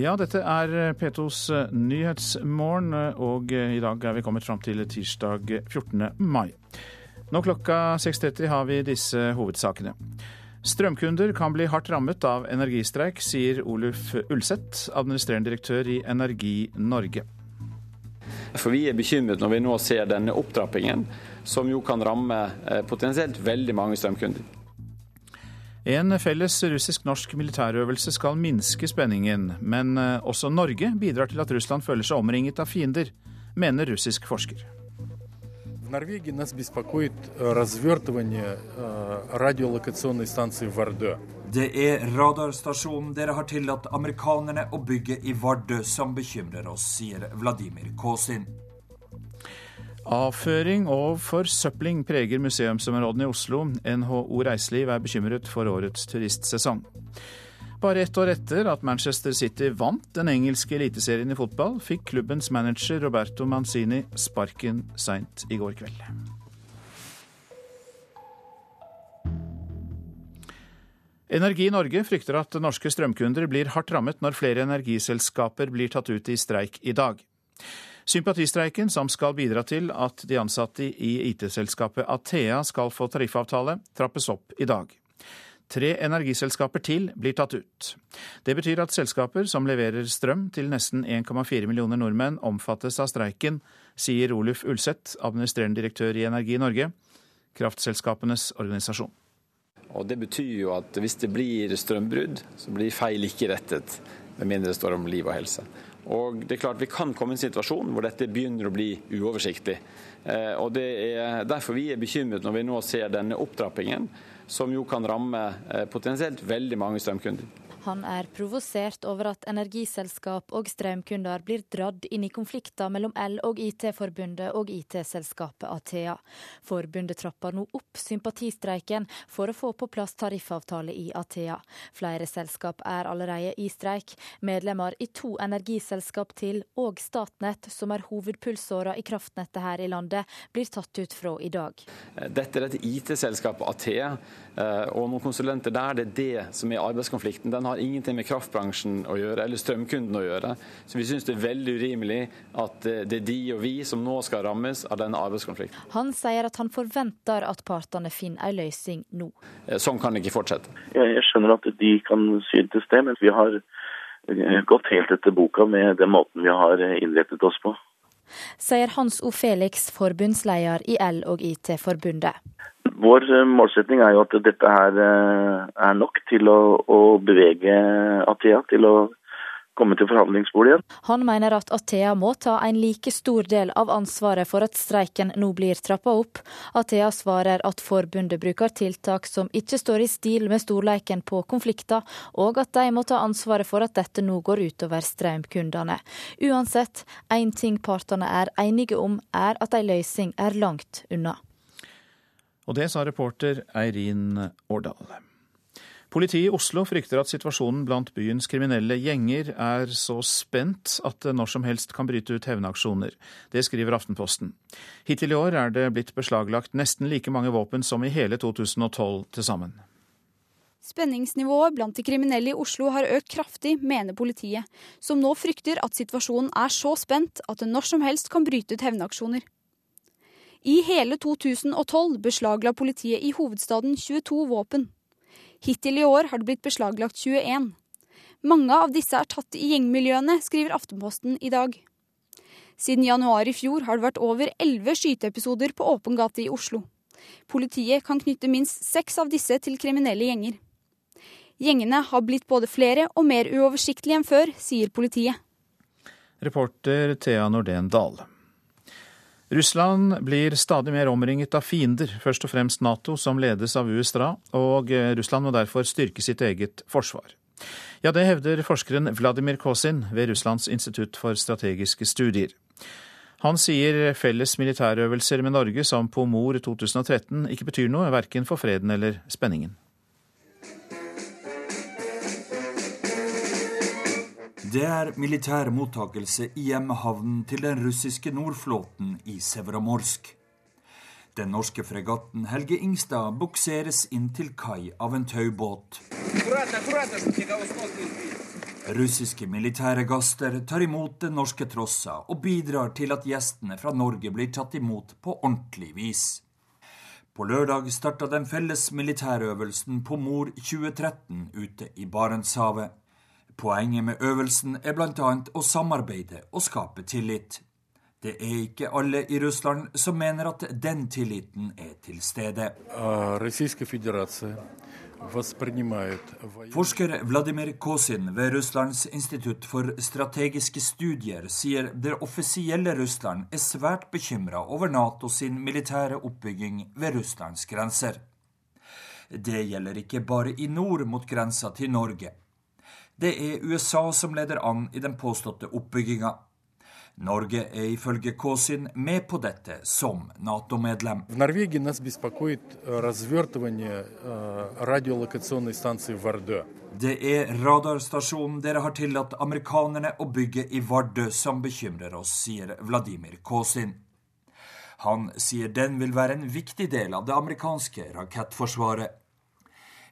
Ja, dette er P2s Nyhetsmorgen, og i dag er vi kommet fram til tirsdag 14. mai. Nå klokka 6.30 har vi disse hovedsakene. Strømkunder kan bli hardt rammet av energistreik, sier Oluf Ulseth, administrerende direktør i Energi Norge. For Vi er bekymret når vi nå ser denne opptrappingen, som jo kan ramme eh, potensielt veldig mange strømkunder. En felles russisk-norsk militærøvelse skal minske spenningen, men eh, også Norge bidrar til at Russland føler seg omringet av fiender, mener russisk forsker. Norge Det er radarstasjonen dere har tillatt amerikanerne å bygge i Vardø som bekymrer oss, sier Vladimir Kåsin. Avføring og forsøpling preger museumsområdene i Oslo. NHO Reiseliv er bekymret for årets turistsesong. Bare ett år etter at Manchester City vant den engelske eliteserien i fotball, fikk klubbens manager Roberto Manzini sparken seint i går kveld. Energi Norge frykter at norske strømkunder blir hardt rammet når flere energiselskaper blir tatt ut i streik i dag. Sympatistreiken, som skal bidra til at de ansatte i IT-selskapet Athea skal få tariffavtale, trappes opp i dag. Tre energiselskaper til blir tatt ut. Det betyr at selskaper som leverer strøm til nesten 1,4 millioner nordmenn, omfattes av streiken, sier Oluf Ulseth, administrerende direktør i Energi Norge, kraftselskapenes organisasjon. Og Det betyr jo at hvis det blir strømbrudd, så blir feil ikke rettet, med mindre det står om liv og helse. Og det er klart Vi kan komme i en situasjon hvor dette begynner å bli uoversiktlig. Eh, og Det er derfor vi er bekymret når vi nå ser denne opptrappingen som jo kan ramme eh, potensielt veldig mange strømkunder. Han er provosert over at energiselskap og strømkunder blir dratt inn i konflikter mellom L og IT-forbundet og IT-selskapet Athea. Forbundet trapper nå opp sympatistreiken for å få på plass tariffavtale i Athea. Flere selskap er allerede i streik. Medlemmer i to energiselskap til og Statnett, som er hovedpulsåra i kraftnettet her i landet, blir tatt ut fra i dag. Dette er et IT-selskap Athea eh, og noen konsulenter der. Det er det som er arbeidskonflikten. Den har ingenting med kraftbransjen å gjøre, eller strømkunden å gjøre. Så vi syns det er veldig urimelig at eh, det er de og vi som nå skal rammes av denne arbeidskonflikten. Han sier at han forventer at partene finner en løsning nå. Eh, sånn kan det ikke fortsette. Jeg skjønner at de kan synes det, men vi har eh, gått helt etter boka med den måten vi har innrettet oss på. Sier Hans O. Felix, forbundsleder i L og IT-forbundet. Vår eh, målsetning er jo at dette her eh, er nok til å, å bevege Athea til å komme til forhandlingsbordet igjen. Han mener at Athea må ta en like stor del av ansvaret for at streiken nå blir trappa opp. Athea svarer at forbundet bruker tiltak som ikke står i stil med storleiken på konflikter, og at de må ta ansvaret for at dette nå går utover strømkundene. Uansett, én ting partene er enige om, er at en løsning er langt unna. Og det sa reporter Eirin Årdal. Politiet i Oslo frykter at situasjonen blant byens kriminelle gjenger er så spent at det når som helst kan bryte ut hevnaksjoner. Det skriver Aftenposten. Hittil i år er det blitt beslaglagt nesten like mange våpen som i hele 2012 til sammen. Spenningsnivået blant de kriminelle i Oslo har økt kraftig, mener politiet, som nå frykter at situasjonen er så spent at det når som helst kan bryte ut hevnaksjoner. I hele 2012 beslagla politiet i hovedstaden 22 våpen. Hittil i år har det blitt beslaglagt 21. Mange av disse er tatt i gjengmiljøene, skriver Aftenposten i dag. Siden januar i fjor har det vært over elleve skyteepisoder på åpen gate i Oslo. Politiet kan knytte minst seks av disse til kriminelle gjenger. Gjengene har blitt både flere og mer uoversiktlige enn før, sier politiet. Reporter Thea Nordén Dahl. Russland blir stadig mer omringet av fiender, først og fremst Nato, som ledes av USA, og eh, Russland må derfor styrke sitt eget forsvar. Ja, det hevder forskeren Vladimir Kosin ved Russlands institutt for strategiske studier. Han sier felles militærøvelser med Norge, som på Mor 2013, ikke betyr noe, verken for freden eller spenningen. Det er militær mottakelse i hjemmehavnen til den russiske nordflåten i Severomorsk. Den norske fregatten Helge Ingstad bukseres inn til kai av en taubåt. Russiske militære gaster tar imot den norske trossa og bidrar til at gjestene fra Norge blir tatt imot på ordentlig vis. På lørdag starta den felles militærøvelsen på Mor 2013 ute i Barentshavet. Poenget med øvelsen er bl.a. å samarbeide og skape tillit. Det er ikke alle i Russland som mener at den tilliten er til stede. Forsker Vladimir Kosin ved Russlands institutt for strategiske studier sier det offisielle Russland er svært bekymra over Nato sin militære oppbygging ved Russlands grenser. Det gjelder ikke bare i nord mot grensa til Norge. Det er USA som leder an i den påståtte oppbygginga. Norge er ifølge Kåsin med på dette som Nato-medlem. Det er radarstasjonen dere har tillatt amerikanerne å bygge i Vardø som bekymrer oss, sier Vladimir Kåsin. Han sier den vil være en viktig del av det amerikanske rakettforsvaret.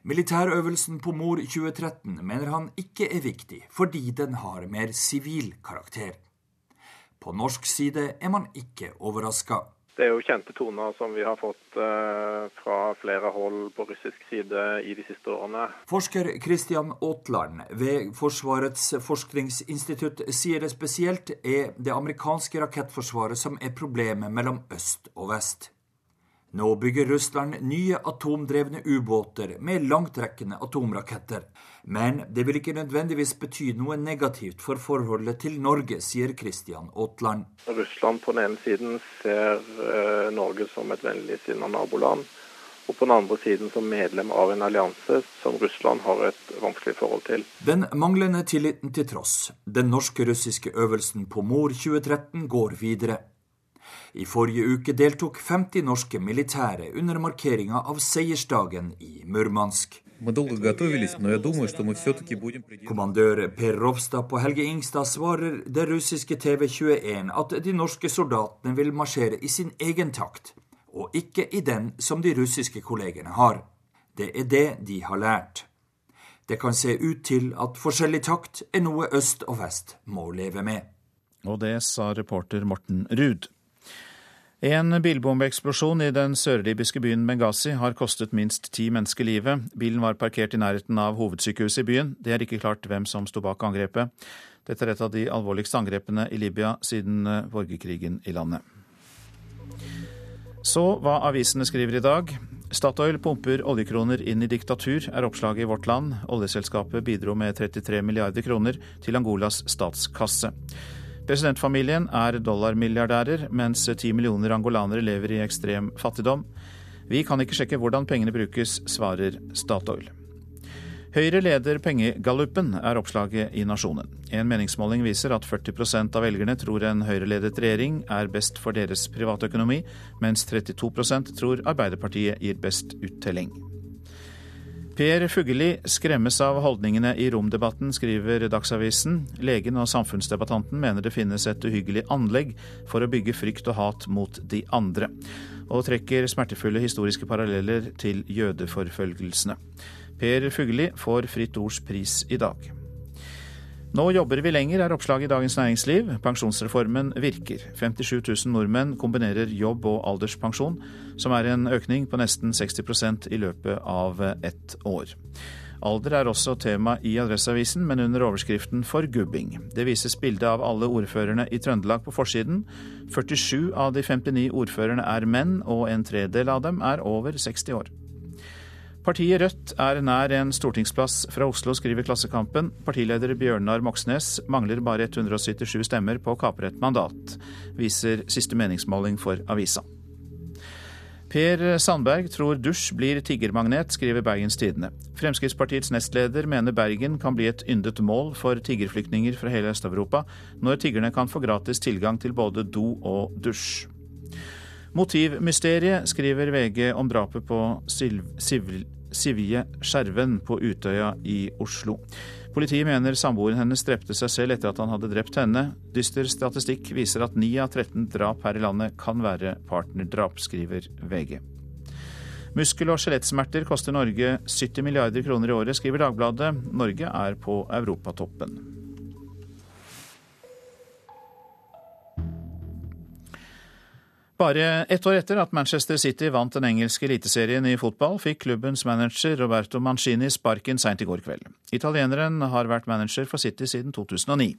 Militærøvelsen på Mor 2013 mener han ikke er viktig fordi den har mer sivil karakter. På norsk side er man ikke overraska. Det er jo kjente toner som vi har fått uh, fra flere hold på russisk side i de siste årene. Forsker Kristian Aatland ved Forsvarets forskningsinstitutt sier det spesielt er det amerikanske rakettforsvaret som er problemet mellom øst og vest. Nå bygger Russland nye atomdrevne ubåter med langtrekkende atomraketter. Men det vil ikke nødvendigvis bety noe negativt for forholdet til Norge, sier Christian Aatland. Russland på den ene siden ser eh, Norge som et vennligsinnet naboland, og på den andre siden som medlem av en allianse som Russland har et vanskelig forhold til. Den manglende tilliten til tross, den norske-russiske øvelsen på Mor 2013 går videre. I forrige uke deltok 50 norske militære under markeringa av seiersdagen i Murmansk. Kommandør Per Ropstad på Helge Ingstad svarer det russiske TV21 at de norske soldatene vil marsjere i sin egen takt, og ikke i den som de russiske kollegene har. Det er det de har lært. Det kan se ut til at forskjellig takt er noe øst og vest må leve med. Og det sa reporter Morten Ruud. En bilbombeeksplosjon i den sørlibyske byen Benghazi har kostet minst ti mennesker livet. Bilen var parkert i nærheten av hovedsykehuset i byen. Det er ikke klart hvem som sto bak angrepet. Dette er et av de alvorligste angrepene i Libya siden eh, borgerkrigen i landet. Så hva avisene skriver i dag. Statoil pumper oljekroner inn i diktatur, er oppslaget i Vårt Land. Oljeselskapet bidro med 33 milliarder kroner til Angolas statskasse. Presidentfamilien er dollarmilliardærer, mens ti millioner angolanere lever i ekstrem fattigdom. Vi kan ikke sjekke hvordan pengene brukes, svarer Statoil. Høyre leder pengegallupen, er oppslaget i Nasjonen. En meningsmåling viser at 40% av velgerne tror en Høyre-ledet regjering er best for deres privatøkonomi, mens 32% tror Arbeiderpartiet gir best uttelling. Per Fugelli skremmes av holdningene i romdebatten, skriver Dagsavisen. Legen og samfunnsdebattanten mener det finnes et uhyggelig anlegg for å bygge frykt og hat mot de andre, og trekker smertefulle historiske paralleller til jødeforfølgelsene. Per Fugelli får Fritt Ords pris i dag. Nå jobber vi lenger, er oppslaget i Dagens Næringsliv. Pensjonsreformen virker. 57 000 nordmenn kombinerer jobb og alderspensjon, som er en økning på nesten 60% i løpet av ett år. Alder er også tema i Adresseavisen, men under overskriften 'Forgubbing'. Det vises bilde av alle ordførerne i Trøndelag på forsiden. 47 av de 59 ordførerne er menn, og en tredel av dem er over 60 år. Partiet Rødt er nær en stortingsplass fra Oslo, skriver Klassekampen. Partileder Bjørnar Moxnes mangler bare 177 stemmer på å kapre et mandat, viser siste meningsmåling for avisa. Per Sandberg tror dusj blir tiggermagnet, skriver Bergens Tidende. Fremskrittspartiets nestleder mener Bergen kan bli et yndet mål for tiggerflyktninger fra hele Øst-Europa, når tiggerne kan få gratis tilgang til både do og dusj. Motivmysteriet skriver VG om drapet på Siv Sivje Skjerven på Utøya i Oslo. Politiet mener samboeren hennes drepte seg selv etter at han hadde drept henne. Dyster statistikk viser at 9 av 13 drap her i landet kan være partnerdrap, skriver VG. Muskel- og skjelettsmerter koster Norge 70 milliarder kroner i året, skriver Dagbladet. Norge er på europatoppen. Bare ett år etter at Manchester City vant den engelske eliteserien i fotball, fikk klubbens manager Roberto Mancini sparken seint i går kveld. Italieneren har vært manager for City siden 2009.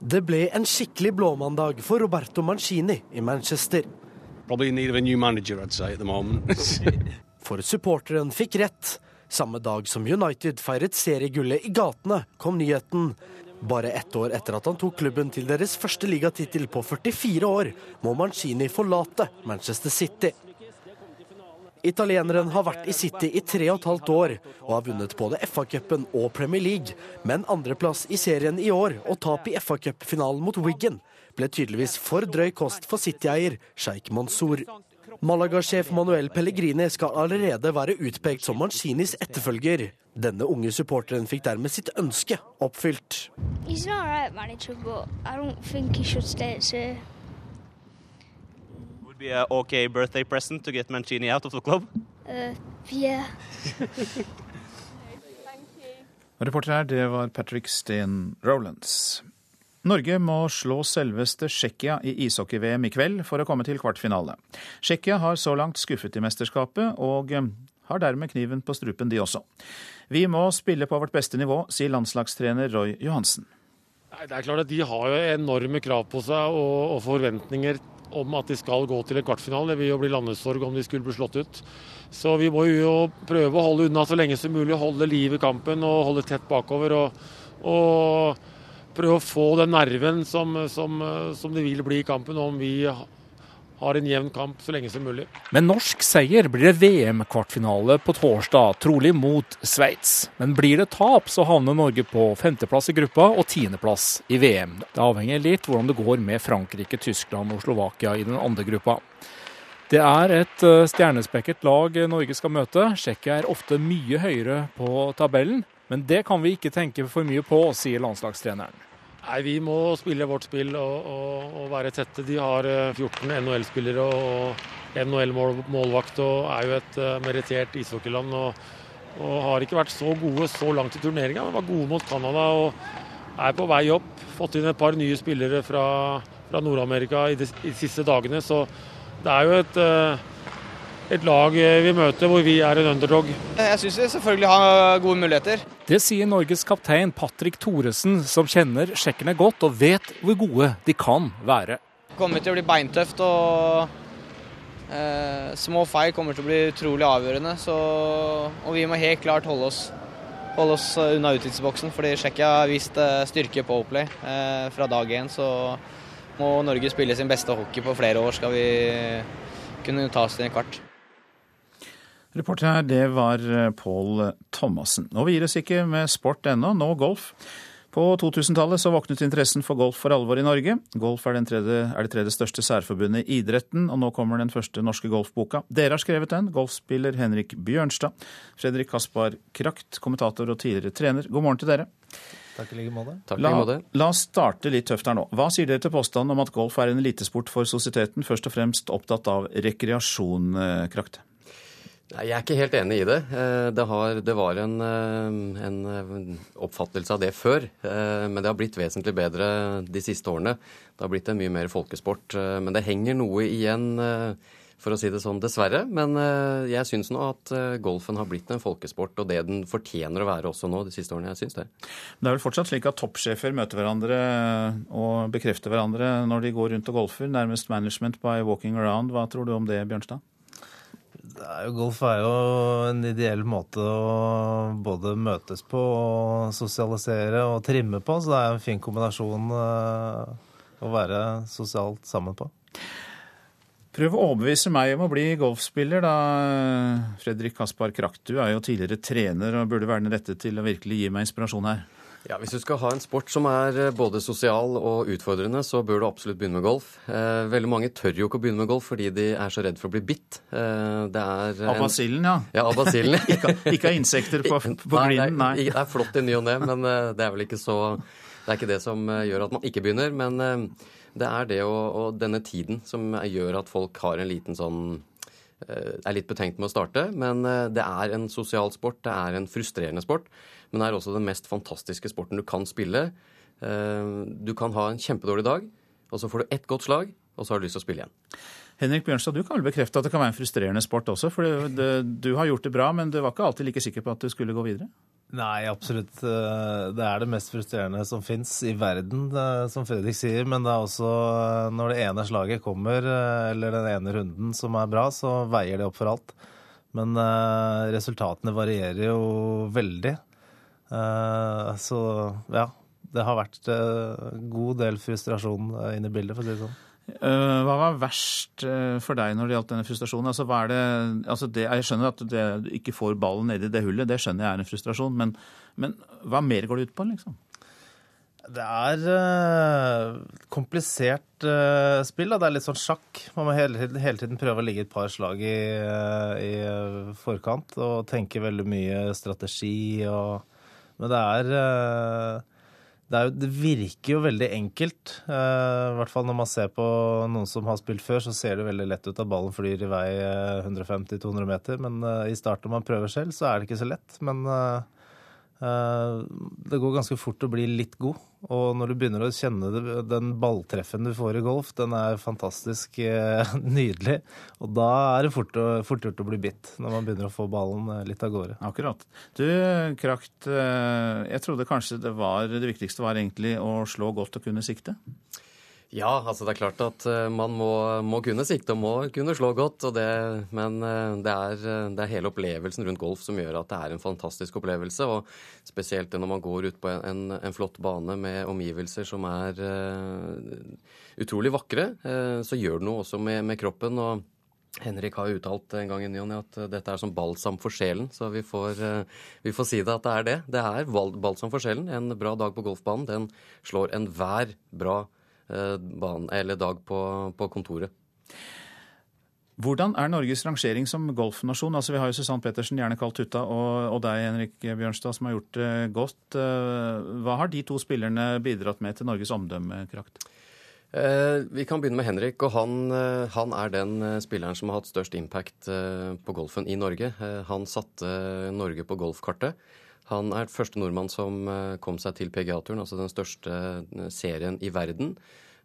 Det ble en skikkelig blåmandag for Roberto Mancini i Manchester. Manager, for supporteren fikk rett. Samme dag som United feiret seriegullet i gatene, kom nyheten. Bare ett år etter at han tok klubben til deres første ligatittel på 44 år, må Mancini forlate Manchester City. Italieneren har vært i City i tre og et halvt år og har vunnet både FA-cupen og Premier League, men andreplass i serien i år og tap i FA-cupfinalen mot Wiggen ble tydeligvis for drøy kost for City-eier Sheikh Mansour. Malaga-sjef Manuel Pellegrini skal allerede være utpekt som Mancinis etterfølger. Denne unge supporteren fikk dermed sitt ønske oppfylt. Okay birthday present to get Mancini out of the club? Uh, yeah. Reporter her, det var Patrick Steen Rolands. Norge må slå selveste Tsjekkia i ishockey-VM i kveld for å komme til kvartfinale. Tsjekkia har så langt skuffet i mesterskapet, og eh, har dermed kniven på strupen, de også. Vi må spille på vårt beste nivå, sier landslagstrener Roy Johansen. Det er klart at De har jo enorme krav på seg og, forventninger om at de skal gå til en kvartfinale. Det vil jo bli landesorg om de skulle bli slått ut. Så vi må jo prøve å holde unna så lenge som mulig, holde liv i kampen og holde tett bakover. og, og prøve å få den nerven som, som, som, det vil bli i kampen om vi har en jevn kamp så lenge som mulig. Med norsk seier blir det VM-kvartfinale på torsdag, trolig mot Sveits. Men blir det tap, så havner Norge på femteplass i gruppa og tiendeplass i VM. Det avhenger litt hvordan det går med Frankrike, Tyskland og Slovakia i den andre gruppa. Det er et eh, stjernespekket lag Norge skal møte. Tsjekkia er ofte mye høyere på tabellen. Men det kan vi ikke tenke for mye på, sier landslagstreneren. Nei, Vi må spille vårt spill og, og, og være tette. De har 14 eh, NHL-spillere og NHL-målvakt og er jo et uh, merittert ishockeyland. Og, og, har ikke vært så gode så langt i turneringa, men var gode mot Canada og er på vei opp. Fått inn et par nye spillere fra, fra Nord-Amerika i, de, i de siste dagene. Så det er jo et uh, et lag vi møter hvor vi er en underdog. Jeg syns vi selvfølgelig har gode muligheter. Det sier Norges kaptein Patrick Thoresen, som kjenner tsjekkerne godt og vet hvor gode de kan være. Det kommer til å bli beintøft og eh, små feil kommer til å bli utrolig avgjørende. Så, og vi må helt klart holde oss, holde oss unna uttidsboksen, fordi Tsjekkia har vist eh, styrke på Oplay eh, fra dag én. Så må Norge spille sin beste hockey på flere år, skal vi kunne ta oss til en kvart. Reporter her, det var eh, Pål Thomassen. Og vi gir oss ikke med sport ennå, nå golf. På 2000-tallet så våknet interessen for golf for alvor i Norge. Golf er, tredje, er, det tredje største særforbundet i idretten, og nå kommer den første norske golfboka. Dere har skrevet den, golfspiller Henrik Bjørnstad. Fredrik Kaspar Krakt, kommentator og tidligere trener. God morgen til dere. Takk i like måte. La, la, oss starte litt tøft her nå. Hva sier dere til påstanden om at golf er en elitesport for sosieteten, først og fremst opptatt av rekreasjon, eh, Krakt? Nei, Jeg er ikke helt enig i det. Eh, det, har, det var en, eh, en, eh, oppfattelse av det før, men det har blitt vesentlig bedre de siste årene. Det har blitt en mye mer folkesport. Men det henger noe igjen, for å si det sånn, dessverre. Men jeg syns nå at golfen har blitt en folkesport, og det den fortjener å være også nå de siste årene. Jeg syns det. Det er vel fortsatt slik at toppsjefer møter hverandre og bekrefter hverandre når de går rundt og golfer, nærmest management by walking around. Hva tror du om det, Bjørnstad? Er jo, golf er jo en ideell måte å både møtes på og sosialisere og trimme på, så det er en fin kombinasjon uh, å være sosialt sammen på. Prøv å overbevise meg om å bli golfspiller, da, Fredrik Kaspar Kraktu, er jo tidligere trener og burde være den rette til å virkelig gi meg inspirasjon her. Ja, Hvis du skal ha en sport som er eh, både sosial og utfordrende, så bør du absolutt begynne med golf. Eh, veldig mange tør jo ikke å begynne med golf fordi de er så redd for å bli bitt. Eh, det er Av basillen, ja. Ja, av basillen. ikke, ikke av insekter på, på nei, grinden, nei. Det er flott i ny og ne, men eh, det er vel ikke så Det er ikke det som eh, gjør at man ikke begynner. Men det er det og, og denne tiden som gjør at folk har en liten sånn er litt betenkt med å starte. Men det er en sosial sport, det er en frustrerende sport. Men det er også den mest fantastiske sporten du kan spille. Du kan ha en kjempedårlig dag, og så får du ett godt slag, og så har du lyst til å spille igjen. Henrik Bjørnstad, du kan vel bekrefte at det kan være en frustrerende sport også? For du har gjort det bra, men du var ikke alltid like sikker på at du skulle gå videre? Nei, absolutt. Eh, det er det mest frustrerende som fins i verden, eh, som Fredrik sier. Men det er også eh, når det ene slaget kommer, eller den ene runden som er bra, så veier det opp for alt. Men resultatene varierer jo veldig. Så ja, det har vært en god del frustrasjon inne i bildet, for å si det sånn. Eh, hva var verst eh, for deg når det gjaldt denne frustrasjonen? Altså, det, altså det, jeg skjønner at du ikke får ballen nedi det hullet, det skjønner jeg er en frustrasjon. Men, men hva mer går det ut på, liksom? Det er uh, komplisert uh, spill. Da. Det er litt sånn sjakk. Man må hele, hele tiden prøve å ligge et par slag i, uh, i forkant og tenke veldig mye strategi og Men det er det, jo, det, virker jo veldig enkelt. Uh, I hvert fall når man ser på noen som har spilt før, så ser det veldig lett ut at ballen flyr i vei 150-200 meter. Men i starten når man prøver selv, så er det ikke så lett. Men Eh, det går ganske fort å bli litt god. Og når du begynner å kjenne det, den balltreffen du får i golf, den er fantastisk eh, nydelig. Og da er det fort, fort, gjort å bli bitt, når man begynner å få ballen eh, litt av gårde. Akkurat. Du, Krakt, jeg trodde kanskje det, var, det viktigste var egentlig å slå godt og kunne sikte? Ja, altså det er klart at eh, man må, må kunne sikte og må kunne slå godt. Det, men eh, det er, eh, det er, hele opplevelsen rundt golf som gjør at det er en fantastisk opplevelse. Og spesielt når man går ut på en, en flott bane med omgivelser som er uh, utrolig vakre, uh, så gjør det noe også med, med kroppen. og Henrik har uttalt en gang i ny at dette er som balsam for sjelen, så vi får, vi får, si det at det er det. Det er balsam for sjelen. En bra dag på golfbanen, den slår enhver bra bane Eh, banen, eller dag på, på kontoret. Hvordan er Norges rangering som golfnasjon? Altså, vi har jo Susann Pettersen, gjerne kalt Tutta, og, og, deg, Henrik Bjørnstad, som har gjort det godt. Eh, hva har de to spillerne bidratt med til Norges omdømmekrakt? Eh, vi kan begynne med Henrik. og han, han, er den spilleren som har hatt størst impact på golfen i Norge. Han satte Norge på golfkartet. Han er første nordmann som kom seg til PGA-turen, altså den største serien i verden.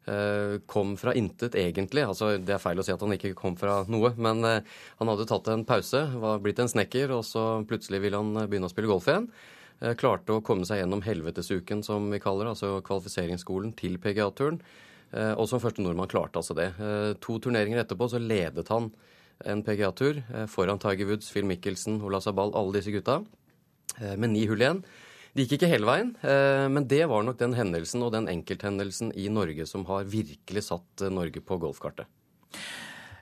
Eh, kom fra intet, egentlig. Altså, det er feil å si at han ikke kom fra noe. Men eh, han hadde tatt en pause, var blitt en snekker, og så plutselig ville han eh, begynne å spille golf igjen. Klarte å komme seg gjennom helvetesuken, som vi kaller det, altså kvalifiseringsskolen til PGA-turen. Og som første nordmann klarte altså det. To turneringer etterpå så ledet han en PGA-tur foran Tiger Woods, Phil Michelsen, Ola Sabal, alle disse gutta, med ni hull igjen. Det gikk ikke hele veien, eh, men det var nok den hendelsen og den enkelthendelsen i Norge som har virkelig satt eh, Norge på golfkartet.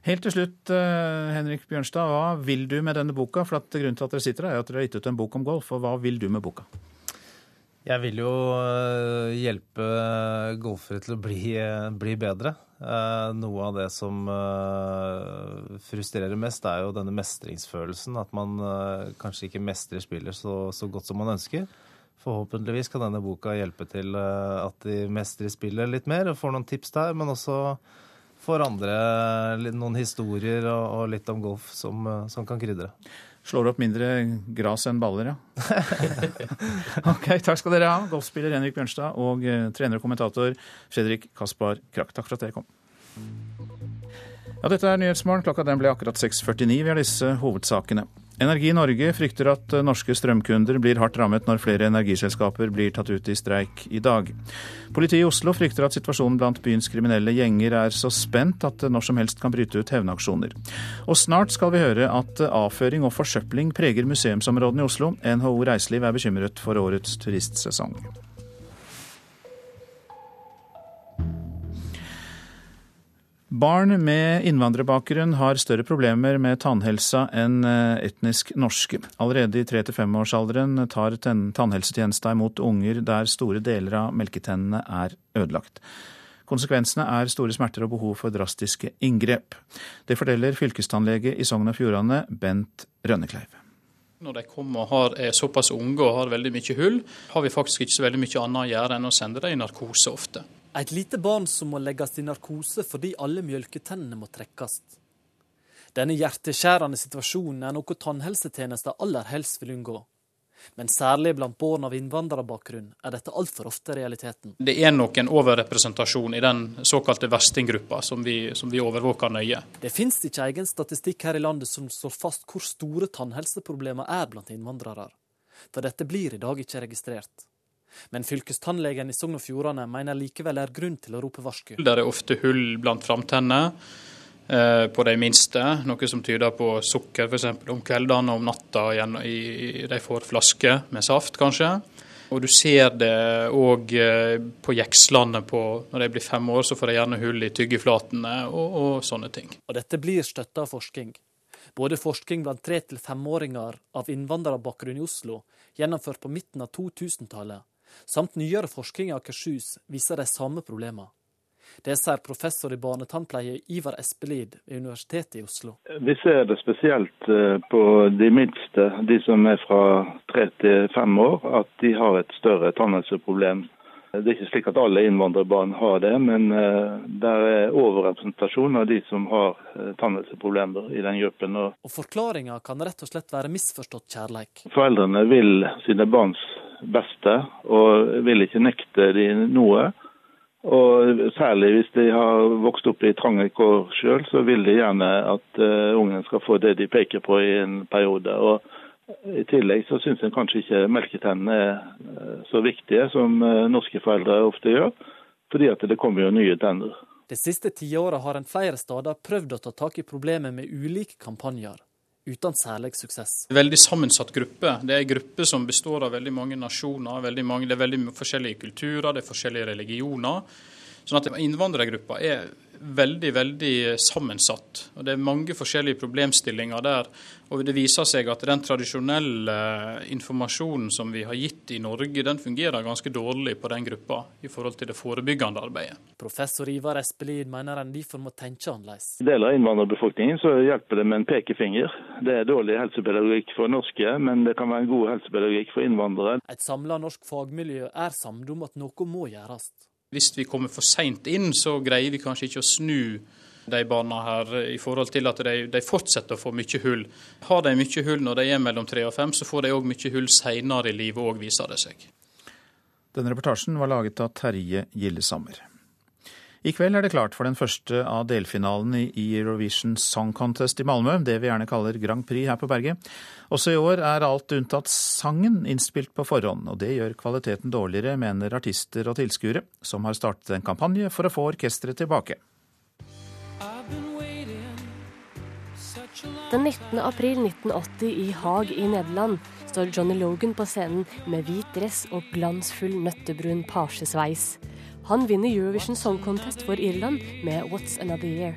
Helt til slutt, eh, Henrik Bjørnstad, hva vil du med denne boka? For at Grunnen til at dere sitter her, er at dere har gitt ut en bok om golf. og Hva vil du med boka? Jeg vil jo hjelpe golfere til å bli, bli bedre. Noe av det som frustrerer mest, er jo denne mestringsfølelsen. At man kanskje ikke mestrer spillet så, så godt som man ønsker. Forhåpentligvis kan denne boka hjelpe til eh, at de mestrer spillet litt mer og får noen tips der, men også får andre noen historier og, litt om golf som, eh, som kan krydre. Slår opp mindre gras enn baller, ja. ok, takk skal dere ha, golfspiller Henrik Bjørnstad og uh, trener og kommentator Fredrik Kaspar Krakk. Takk for at dere kom. Ja, dette er Nyhetsmorgen. Klokka den ble akkurat 6.49. Vi har disse hovedsakene. Energi Norge frykter at norske strømkunder blir hardt rammet når flere energiselskaper blir tatt ut i streik i dag. Politiet i Oslo frykter at situasjonen blant byens kriminelle gjenger er så spent at det når som helst kan bryte ut hevnaksjoner. Og snart skal vi høre at avføring og forsøpling preger museumsområdene i Oslo. NHO Reiseliv er bekymret for årets turistsesong. Barn med innvandrerbakgrunn har større problemer med tannhelsa enn eh, etnisk norske. Allerede i 3-5-årsalderen tar tannhelsetjenesta imot unger der store deler av melketennene er ødelagt. Konsekvensene er store smerter og behov for drastiske inngrep. Det forteller fylkestannlege i Sogn og Fjordane, Bent Rønnekleiv. Når de kommer og har, er såpass unge og har veldig mye hull, har vi faktisk ikke så veldig mye annet å gjøre enn å sende dem i narkose ofte. Et lite barn som må legges i narkose fordi alle mjølketennene må trekkes. Denne hjerteskjærende situasjonen er noe tannhelsetjenesten aller helst vil unngå. Men særlig blant barn av innvandrerbakgrunn er dette altfor ofte realiteten. Det er nok en overrepresentasjon i den såkalte verstinggruppa som vi, som vi overvåker nøye. Det finnes ikke egen statistikk her i landet som slår fast hvor store tannhelseproblemer er blant innvandrere. For dette blir i dag ikke registrert. Men fylkestannlegen i Sogn og Fjordane mener likevel er grunn til å rope varsku. Der er ofte hull blant framtennene Eh, på de minste, noe som tyder på sukker f.eks. om kveldene og om natta. De får flaske med saft, kanskje. Og du ser det òg eh, på jekslene på når de blir fem år, så får de gjerne hull i tyggeflatene og, og sånne ting. Og dette blir støtta av forskning. Både forskning blant tre- til femåringer av innvandrerbakgrunn i Oslo, gjennomført på midten av 2000-tallet, samt nyere forskning i Akershus, viser de samme problemene. Det sier professor i barnetannpleie Ivar Espelid ved Universitetet i Oslo. Vi ser det spesielt eh, på de minste, de som er fra tre til fem år, at de har et større tannhelseproblem. Det er ikke slik at alle innvandrerbarn har det, men eh, det er overrepresentasjon av de som har eh, tannhelseproblemer i den gruppen. Og Forklaringa kan rett og slett være misforstått kjærleik. Foreldrene vil sine barns beste og vil ikke nekte de noe. Og Særlig hvis de har vokst opp i trange kår sjøl, så vil de gjerne at uh, ungen skal få det de peker på i en periode. Og I tillegg så syns en kanskje ikke melketennene er uh, så viktige som uh, norske foreldre ofte gjør, fordi at det kommer jo nye tenner. Det siste tiåret har en flere steder prøvd å ta tak i problemet med ulike kampanjer uten særlig suksess. Veldig sammensatt gruppe. Det er en gruppe som består av veldig mange nasjoner. Veldig mange, det er veldig forskjellige kulturer, det er forskjellige religioner. Sånn at Innvandrergruppa er veldig veldig sammensatt. og Det er mange forskjellige problemstillinger der. og Det viser seg at den tradisjonelle informasjonen som vi har gitt i Norge, den fungerer ganske dårlig på den gruppa i forhold til det forebyggende arbeidet. Professor Ivar Espelid mener en derfor må tenke annerledes. I deler av innvandrerbefolkningen så hjelper det med en pekefinger. Det er dårlig helsepedagogikk for norske, men det kan være en god helsepedagogikk for innvandrere. Et samla norsk fagmiljø er samd om at noe må gjøres. Hvis vi kommer for seint inn, så greier vi kanskje ikke å snu de barna her i forhold til at de, de fortsetter å få mye hull. Har de mye hull når de er mellom tre og fem, så får de òg mye hull seinere i livet òg, viser det seg. Denne reportasjen var laget av Terje Gillesammer. I kveld er det klart for den første av delfinalene i Eurovision Song Contest i Malmö, det vi gjerne kaller Grand Prix her på berget. Også i år er alt unntatt sangen innspilt på forhånd, og det gjør kvaliteten dårligere, mener artister og tilskuere, som har startet en kampanje for å få orkesteret tilbake. Den 19. april 1980 i Haag i Nederland står Johnny Logan på scenen med hvit dress og glansfull nøttebrun pasjesveis. Han vinner Eurovision Song Contest for Irland med What's Another Year.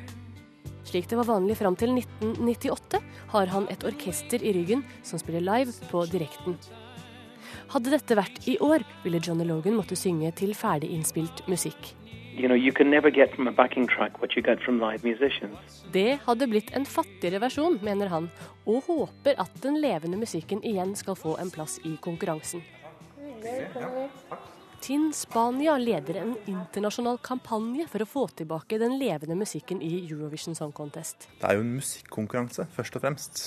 Slik det var vanlig fram til 1998, har han et orkester i ryggen som spiller live på direkten. Hadde dette vært i år, ville Johnny Logan måtte synge til ferdig innspilt musikk. You know, you det hadde blitt en fattigere versjon, mener han, og håper at den levende musikken igjen skal få en plass i konkurransen. Ja, Tinn Spania leder en internasjonal kampanje for å få tilbake den levende musikken i Eurovision Song Contest. Det er jo en musikkonkurranse, først og fremst.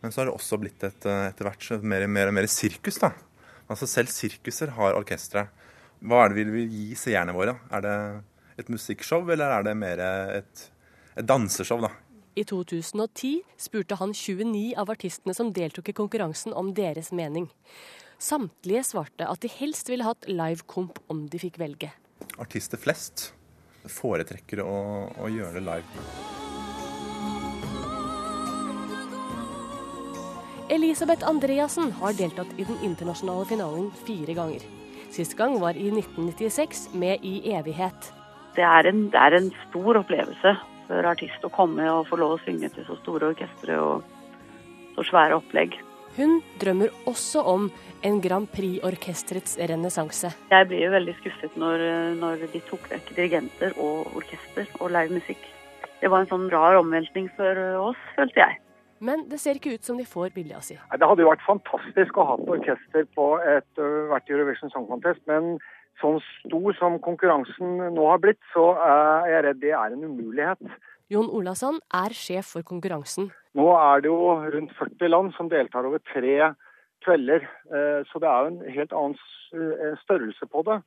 Men så har det også blitt et, eh, etter hvert mer, mer og mer sirkus. da. Altså Selv sirkuser har orkestre. Hva er det vi vil gi seerne våre? Er det et musikkshow, eller er det mer et, et danseshow? da? I 2010 spurte han 29 av artistene som deltok i konkurransen om deres mening. Samtlige svarte at de helst ville hatt live-komp om de fikk velge. Artister flest foretrekker å, å gjøre det live. Elisabeth Andreassen har deltatt i den internasjonale finalen fire ganger. Sist gang var i 1996 med I evighet. Det er, en, det er en stor opplevelse for artist å komme og få lov å synge til så store orkestre og så svære opplegg. Hun drømmer også om en Grand Prix-orkesterets renessanse. Jeg blir jo veldig skuffet når, når, de tok vekk dirigenter og orkester og live musikk. Det var en sånn rar omveltning for oss, følte jeg. Men det ser ikke ut som de får vilja si. Det hadde jo vært fantastisk å ha et orkester på et, hvert Eurovision Song Contest, men sånn stor som konkurransen nå har blitt, så er jeg redd det er en umulighet. Jon Olasson er sjef for konkurransen. Nå er det jo rundt 40 land som deltar over tre kvelder, eh, så det er jo en helt annen eh, størrelse på det.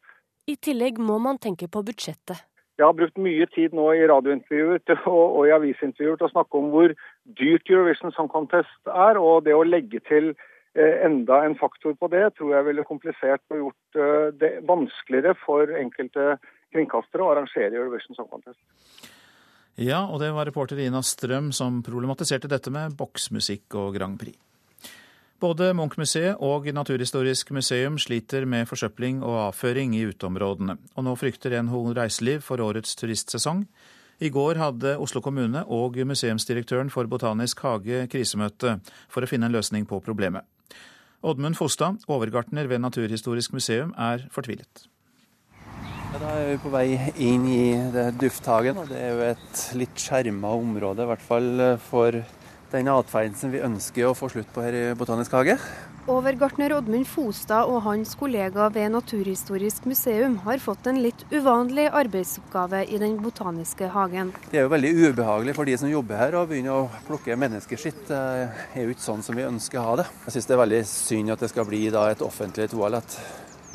I tillegg må man tenke på budsjettet. Jeg har brukt mye tid nå i radiointervjuer og, i avisintervjuer til å snakke om hvor dyrt Eurovision Song Contest er, og det å legge til Eh, enda en faktor på det tror jeg ville komplisert og gjort det vanskeligere for enkelte kringkastere å arrangere Eurovision Song Contest. Ja, og det var reporter Ina Strøm som problematiserte dette med boksmusikk og Grand Prix. Både Munch-museet og Naturhistorisk museum sliter med forsøpling og avføring i uteområdene, og nå frykter NHO Reiseliv for årets turistsesong. I går hadde Oslo kommune og museumsdirektøren for Botanisk hage krisemøte for å finne en løsning på problemet. Oddmund Fostad, overgartner ved Naturhistorisk museum, er fortvilet. Da er vi på vei inn i dufthagen. og Det er jo et litt skjerma område, i hvert fall for den atferden som vi ønsker å få slutt på her i Botanisk hage. Overgartner Oddmund Fostad og hans kollega ved Naturhistorisk museum har fått en litt uvanlig arbeidsoppgave i Den botaniske hagen. Det er jo veldig ubehagelig for de som jobber her å begynne å plukke menneskeskitt. Det er jo ikke sånn som vi ønsker å ha det. Jeg syns det er veldig synd at det skal bli et offentlig toalett.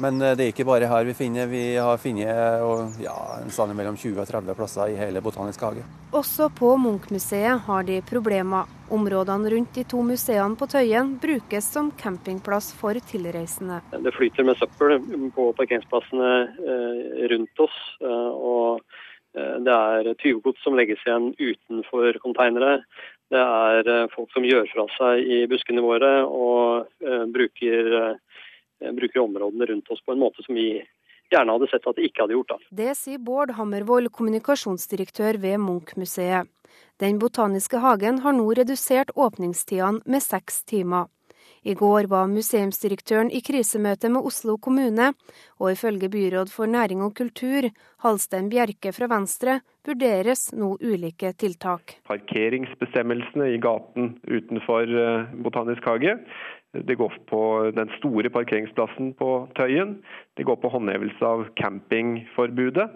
Men eh, det er ikke bare her vi finner. Vi har funnet ja, en stand mellom 20 og 30 plasser i hele Botanisk hage. Også på Munch-museet har de problemer. Områdene rundt de to museene på Tøyen brukes som campingplass for tilreisende. Det flyter med søppel på parkeringsplassene eh, rundt oss. Eh, og det er tyvegods som legges igjen utenfor konteinere. Det er folk som gjør fra seg i buskene våre og bruker bruker områdene rundt oss på en måte som vi gjerne hadde sett at de ikke hadde gjort. Da. Det sier Bård Hammervoll, kommunikasjonsdirektør ved Munch-museet. Den botaniske hagen har nå redusert åpningstidene med seks timer. I går var museumsdirektøren i krisemøte med Oslo kommune, og ifølge byråd for næring og kultur, Halstein Bjerke fra Venstre, vurderes nå ulike tiltak. Parkeringsbestemmelsene i gaten utenfor eh, Botanisk hage det går på den store parkeringsplassen på Tøyen. Det går på håndhevelse av campingforbudet.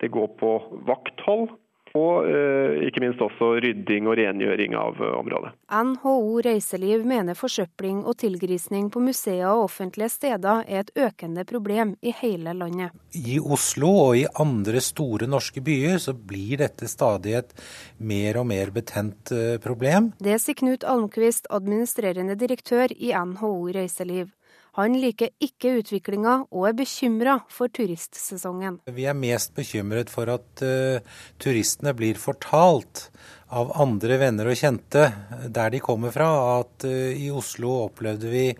Det går på vakthold. Og eh, ikke minst også rydding og rengjøring av eh, området. NHO Reiseliv mener forsøpling og tilgrisning på museer og offentlige steder er et økende problem i hele landet. I Oslo og i andre store norske byer så blir dette stadig et mer og mer betent eh, problem. Det sier Knut Almqvist, administrerende direktør i NHO Reiseliv. Han liker ikke utviklinga og er bekymra for turistsesongen. Vi er mest bekymret for at uh, turistene blir fortalt av andre venner og kjente der de kommer fra, at uh, i Oslo opplevde vi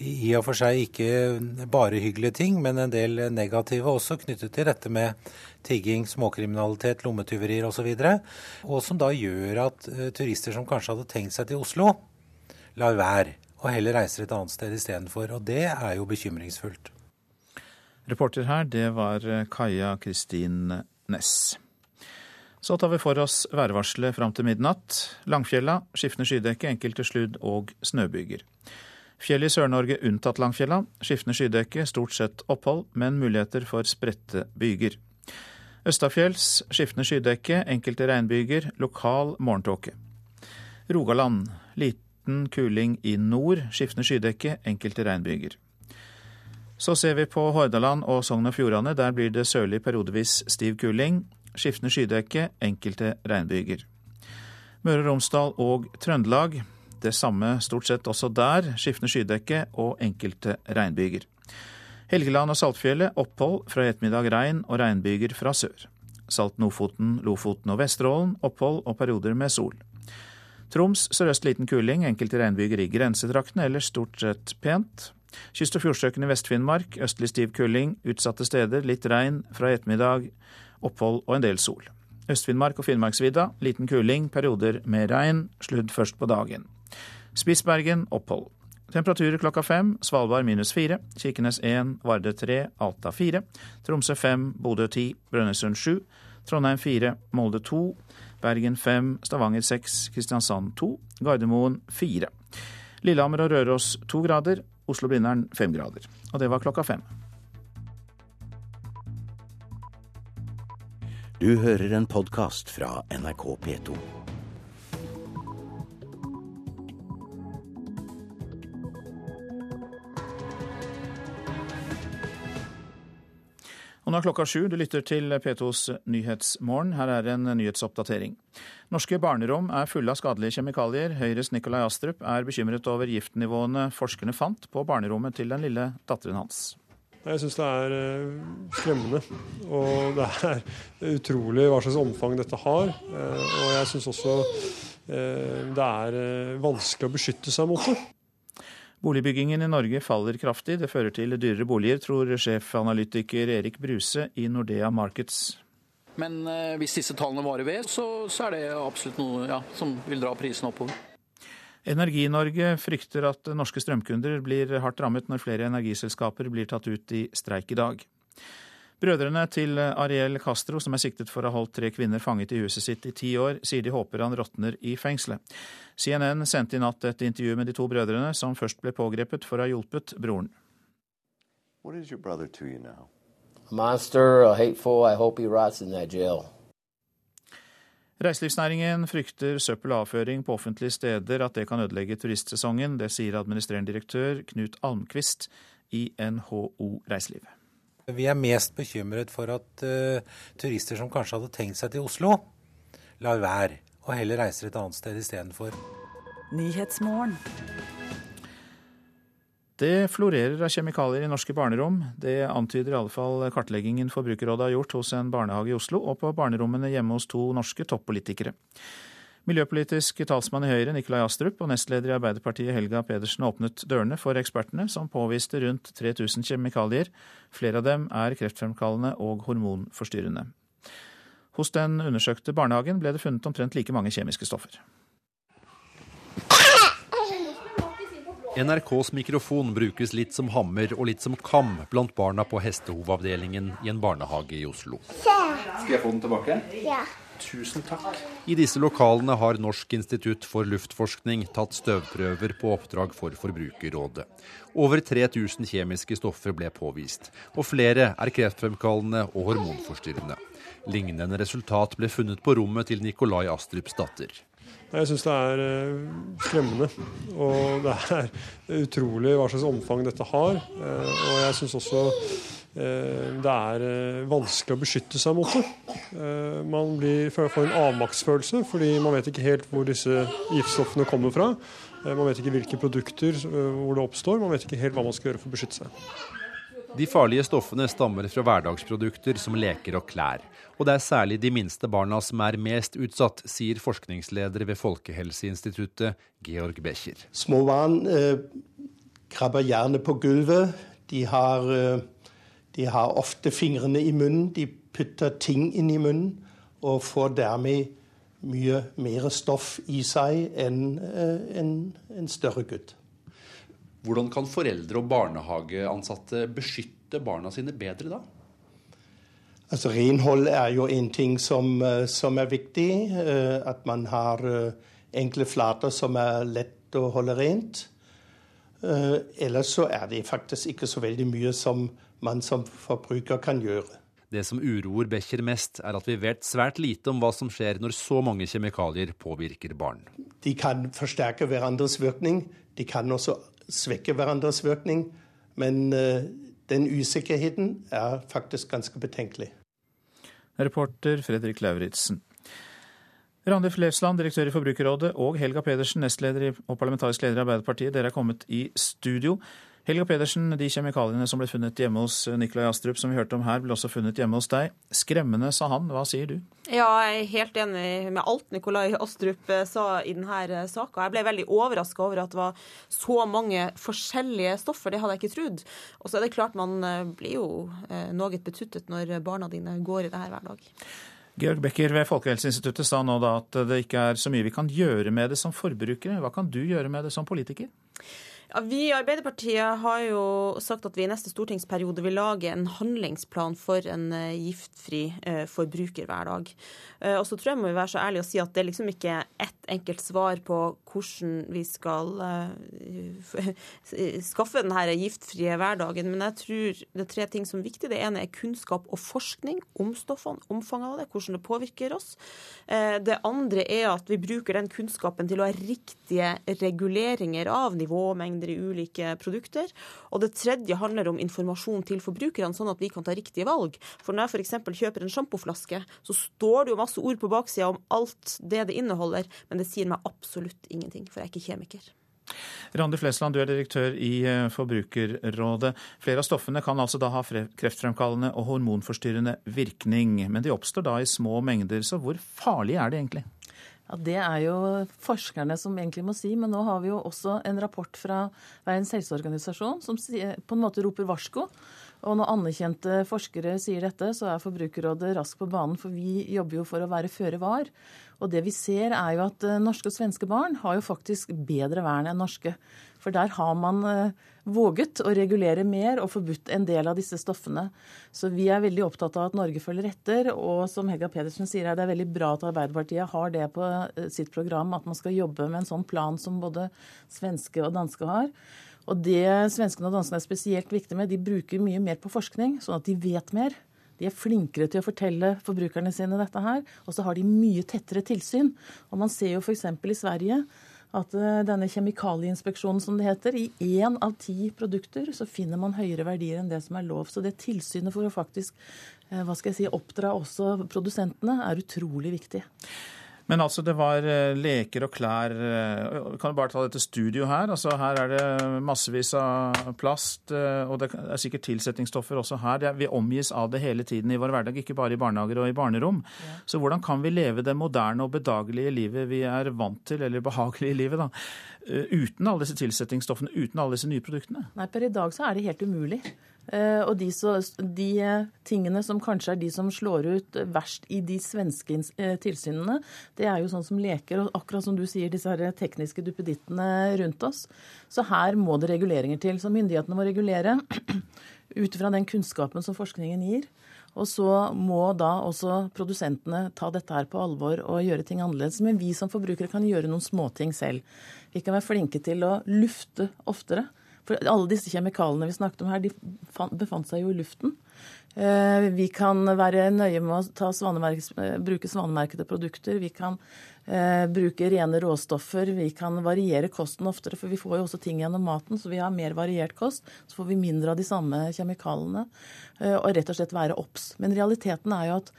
i og for seg ikke bare hyggelige ting, men en del negative også knyttet til dette med tigging, småkriminalitet, lommetyverier osv. Og, så og som da gjør at uh, turister som kanskje hadde tenkt seg til Oslo, lar være og heller reiser et annet sted istedenfor. Og det er jo bekymringsfullt. Reporter her, det var eh, Kaja Kristin Næss. Så tar vi for oss værvarselet fram til midnatt. Langfjella skiftende skydekke, enkelte sludd- og snøbyger. Fjell i Sør-Norge unntatt Langfjella. Skiftende skydekke, stort sett opphold, men muligheter for spredte byger. Østafjells skiftende skydekke, enkelte regnbyger, lokal morgentåke. Rogaland lite liten kuling i nord, skiftende skydekke, enkelte regnbyger. Så ser vi på Hordaland og Sogn og Fjordane. Der blir det sørlig periodevis stiv kuling. Skiftende skydekke, enkelte regnbyger. Møre og Romsdal og Trøndelag. Det samme stort sett også der. Skiftende skydekke og enkelte regnbyger. Helgeland og Saltfjellet opphold, fra ettermiddag regn og regnbyger fra sør. Salt-Nofoten, Lofoten og Vesterålen opphold og perioder med sol. Troms sørøst liten kuling, enkelte regnbyger i grensetraktene, ellers stort sett pent. Kyst- og fjordstrøkene i Vest-Finnmark østlig stiv kuling, utsatte steder litt regn fra ettermiddag, opphold og en del sol. Øst-Finnmark og Finnmarksvidda liten kuling, perioder med regn, sludd først på dagen. Spitsbergen opphold. Temperaturer klokka fem. Svalbard minus fire. Kirkenes én, Varde tre, Alta fire. Tromsø fem, Bodø ti, Brønnøysund sju. Trondheim fire, Molde to. Bergen 5, Stavanger 6, Kristiansand 2, Gardermoen 4. Lillehammer og Røros 2 grader, Oslo-Blindern 5 grader. Og det var klokka fem. Du hører en podkast fra NRK P2. Og nå er klokka sju. Du lytter til P2s Nyhetsmorgen. Her er en nyhetsoppdatering. Norske barnerom er fulle av skadelige kjemikalier. Høyres Nikolai Astrup er bekymret over giftnivåene forskerne fant på barnerommet til den lille datteren hans. Jeg syns det er eh, skremmende. Og det er utrolig hva slags omfang dette har. Eh, og jeg syns også eh, det er vanskelig å beskytte seg mot det. Boligbyggingen i Norge faller kraftig. Det fører til dyrere boliger, tror sjefanalytiker Erik Bruse i Nordea Markets. Men hvis disse tallene varer ved, så, så er det absolutt noe ja, som vil dra prisen oppover. Energi-Norge frykter at norske strømkunder blir hardt rammet når flere energiselskaper blir tatt ut i streik i dag. Brødrene til Ariel Castro, som er siktet for å ha holdt tre kvinner fanget i huset sitt i ti år, sier de håper han råtner i fengselet. CNN sendte i natt et intervju med de to brødrene, som først ble pågrepet for å ha hjulpet broren. Monster, hateful. I hope he rots in that jail. Reiselivsnæringen frykter søppel og avføring på offentlige steder, at det kan ødelegge turistsesongen. Det sier administrerende direktør Knut Almqvist i NHO Reiseliv. Vi er mest bekymret for at uh, turister som kanskje hadde tenkt seg til Oslo, lar være og heller reiser et annet sted istedenfor. Det florerer av kjemikalier i norske barnerom. Det antyder i alle fall kartleggingen Forbrukerrådet har gjort hos en barnehage i Oslo, og på barnerommene hjemme hos to norske toppolitikere. Miljøpolitisk talsmann i Høyre Nikolai Astrup og nestleder i Arbeiderpartiet Helga Pedersen åpnet dørene for ekspertene, som påviste rundt 3000 kjemikalier. Flere av dem er kreftfremkallende og hormonforstyrrende. Hos den undersøkte barnehagen ble det funnet omtrent like mange kjemiske stoffer. NRKs mikrofon brukes litt som hammer og litt som kam blant barna på hestehovavdelingen i en barnehage i Oslo. Skal jeg få den tilbake? Ja. Tusen takk. I disse lokalene har Norsk institutt for luftforskning tatt støvprøver på oppdrag for Forbrukerrådet. Over 3000 kjemiske stoffer ble påvist, og flere er kreftfremkallende og hormonforstyrrende. Lignende resultat ble funnet på rommet til Nikolai Astrups datter. Jeg syns det er skremmende. Og det er utrolig hva slags omfang dette har. Og jeg syns også det er vanskelig å beskytte seg mot det. Man blir, får en avmaktsfølelse fordi man vet ikke helt hvor disse giftstoffene kommer fra. Man vet ikke hvilke produkter hvor det oppstår. Man vet ikke helt hva man skal gjøre for å beskytte seg. De farlige stoffene stammer fra hverdagsprodukter som leker og klær. Og det er særlig de minste barna som er mest utsatt, sier forskningsleder ved Folkehelseinstituttet, Georg Becher. Små barn eh, krabber gjerne på gulvet. De har, eh, de har ofte fingrene i munnen. De putter ting inn i munnen og får dermed mye mer stoff i seg enn eh, en, en større gutt. Hvordan kan foreldre og barnehageansatte beskytte barna sine bedre da? Altså Renhold er jo en ting som, som er viktig. At man har enkle flater som er lett å holde rent. Ellers så er det faktisk ikke så veldig mye som man som forbruker kan gjøre. Det som uroer Becher mest, er at vi vet svært lite om hva som skjer når så mange kjemikalier påvirker barn. De kan forsterke hverandres virkning. De kan også svekke hverandres virkning. Men den usikkerheten er faktisk ganske betenkelig. Reporter Fredrik Lauritzen. Randi Flesland, direktør i Forbrukerrådet, og Helga Pedersen, nestleder og parlamentarisk leder i Arbeiderpartiet, dere er kommet i studio. Helga Pedersen, de kjemikaliene som ble funnet hjemme hos Nikolai Astrup, som vi hørte om her, ble også funnet hjemme hos deg. Skremmende, sa han. Hva sier du? Ja, jeg er helt enig med alt Nikolai Astrup sa i denne saka. Jeg ble veldig overraska over at det var så mange forskjellige stoffer. Det hadde jeg ikke trodd. Og så er det klart man blir jo noe betuttet når barna dine går i det her hver dag. Georg Becker ved Folkehelseinstituttet sa nå da at det ikke er så mye vi kan gjøre med det som forbrukere. Hva kan du gjøre med det som politiker? Ja, vi i Arbeiderpartiet har jo sagt at vi i neste stortingsperiode vil lage en handlingsplan for en giftfri forbrukerhverdag. Og så tror jeg må vi være så ærlige og si at det er liksom ikke ett enkelt svar på hvordan vi skal uh, skaffe denne giftfrie hverdagen. Men jeg tror det er tre ting som er viktig. Det ene er kunnskap og forskning om stoffene, omfanget av det, hvordan det påvirker oss. Uh, det andre er at vi bruker den kunnskapen til å ha riktige reguleringer av nivåmengder i ulike produkter. Og det tredje handler om informasjon til forbrukerne, sånn at vi kan ta riktige valg. For når jeg f.eks. kjøper en sjampoflaske, så står det jo masse ord på baksida om alt det det inneholder, men det sier meg absolutt ingenting, for jeg er ikke kjemiker. Randi Flesland, du er direktør i eh, Forbrukerrådet. Flere av stoffene kan altså da ha kreftfremkallende og hormonforstyrrende virkning, men de oppstår da i små mengder. Så hvor farlig er det egentlig? Ja, Det er jo forskerne som egentlig må si, men nå har vi jo også en rapport fra Verdens helseorganisasjon som på en måte roper varsko. Og når anerkjente forskere sier dette, så er Forbrukerrådet raskt på banen, for vi jobber jo for å være føre var. Og det vi ser er jo at eh, norske og svenske barn har jo faktisk bedre vern enn norske. For der har man eh, våget å regulere mer og forbudt en del av disse stoffene. Så vi er veldig opptatt av at Norge følger etter. Og som Helga Pedersen sier, er det veldig bra at Arbeiderpartiet har det på eh, sitt program, at man skal jobbe med en sånn plan som både svenske og danske har. Og det svenskene og danskene er spesielt viktige med, de bruker mye mer på forskning, sånn at de vet mer. De er flinkere til å fortelle forbrukerne sine dette her. Og så har de mye tettere tilsyn. Og man ser jo f.eks. i Sverige at eh, denne kjemikalieinspeksjonen, som det heter, i én av ti produkter så finner man høyere verdier enn det som er lov. Så det tilsynet for å faktisk eh, hva skal jeg si, oppdra også produsentene er utrolig viktig. Men altså, det var eh, leker og klær. Eh, kan du bare ta dette studio her? Altså, her er det massevis av plast, eh, og det er sikkert tilsetningsstoffer også her. Vi omgis av det hele tiden i vår hverdag, ikke bare i barnehager og i barnerom. Ja. Så hvordan kan vi leve det moderne og bedagelige livet vi er vant til, eller behagelige livet, da, uten alle disse tilsetningsstoffene, uten alle disse nye produktene? Nei, per i dag så er det helt umulig. Eh, og de, så, de, eh, tingene som kanskje er de som slår ut verst i de svenske eh, tilsynene, det er jo sånn som leker, og akkurat som du sier, disse her tekniske duppedittene rundt oss. Så her må det reguleringer til. Så myndighetene må regulere ut fra den kunnskapen som forskningen gir. Og så må da også produsentene ta dette her på alvor og gjøre ting annerledes. Men vi som forbrukere kan gjøre noen småting selv. Vi kan være flinke til å lufte oftere. For alle disse kjemikaliene vi snakket om her, de befant seg jo i luften. Eh, vi kan være nøye med å eh, bruke svanemerkede produkter. Vi kan eh, bruke rene råstoffer. Vi kan variere kosten oftere, for vi får jo også ting gjennom maten. Så vi har mer variert kost. Så får vi mindre av de samme kjemikaliene. Og rett og slett være obs. Men realiteten er jo at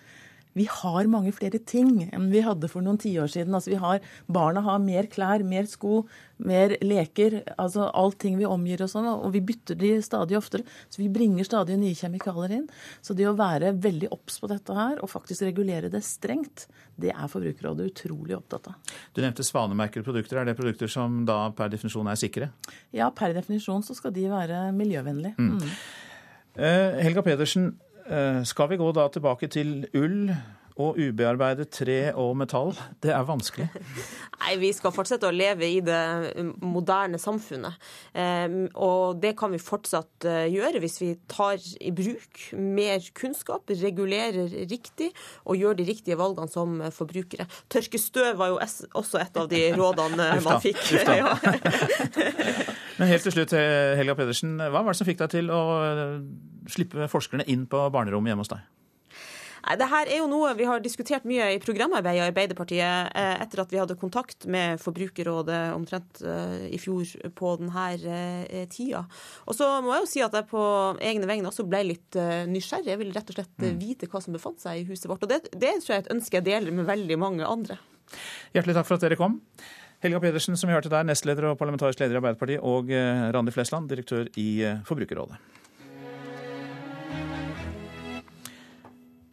vi har mange flere ting enn vi hadde for noen tiår siden. Altså vi har, barna har mer klær, mer sko, mer leker. altså Allting vi omgir oss sånn, Og vi bytter de stadig oftere. Så vi bringer stadig nye kjemikalier inn. Så det å være veldig obs på dette her, og faktisk regulere det strengt, det er Forbrukerrådet utrolig opptatt av. Du nevnte svanemerkede produkter. Er det produkter som da per definisjon er sikre? Ja, per definisjon så skal de være miljøvennlige. Mm. Mm. Eh, Helga Pedersen, skal vi gå da tilbake til ull og ubearbeidet tre og metall? Det er vanskelig. Nei, vi skal fortsette å leve i det moderne samfunnet. Og det kan vi fortsatt eh, gjøre hvis vi tar i bruk mer kunnskap, regulerer riktig og gjør de riktige valgene som forbrukere. Tørke støv var jo også et av de rådene man fikk. Ja. Men helt til slutt, Helga Pedersen, hva var det som fikk deg til å slippe forskerne inn på barnerommet hjemme hos deg? Nei, det her er jo noe vi har diskutert mye i programarbeidet i Arbeiderpartiet eh, etter at vi hadde kontakt med Forbrukerrådet omtrent eh, i fjor på denne eh, tida. Og så må jeg jo si at jeg på egne vegne også ble litt nysgjerrig. Jeg ville rett og slett mm. vite hva som befant seg i huset vårt. Og det, det tror jeg er et ønske jeg deler med veldig mange andre. Hjertelig takk for at dere kom. Helga Pedersen, som vi hørte der, nestleder og parlamentarisk leder i Arbeiderpartiet, og Randi Flesland, direktør i Forbrukerrådet.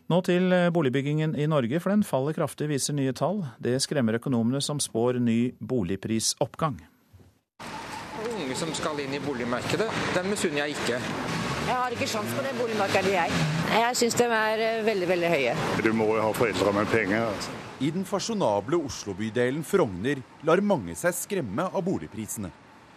Nå til eh, boligbyggingen i Norge, for den faller kraftig, viser nye tall. Det skremmer økonomene som spår ny boligprisoppgang. Unge som skal inn i boligmarkedet, den misunner jeg ikke. Jeg har ikke sjans på det boligmarkedet, jeg. Jeg syns de er eh, veldig, veldig høye. Du må jo ha foreldre med penger. altså. I den fasjonable Oslo-bydelen Frogner lar mange seg skremme av boligprisene.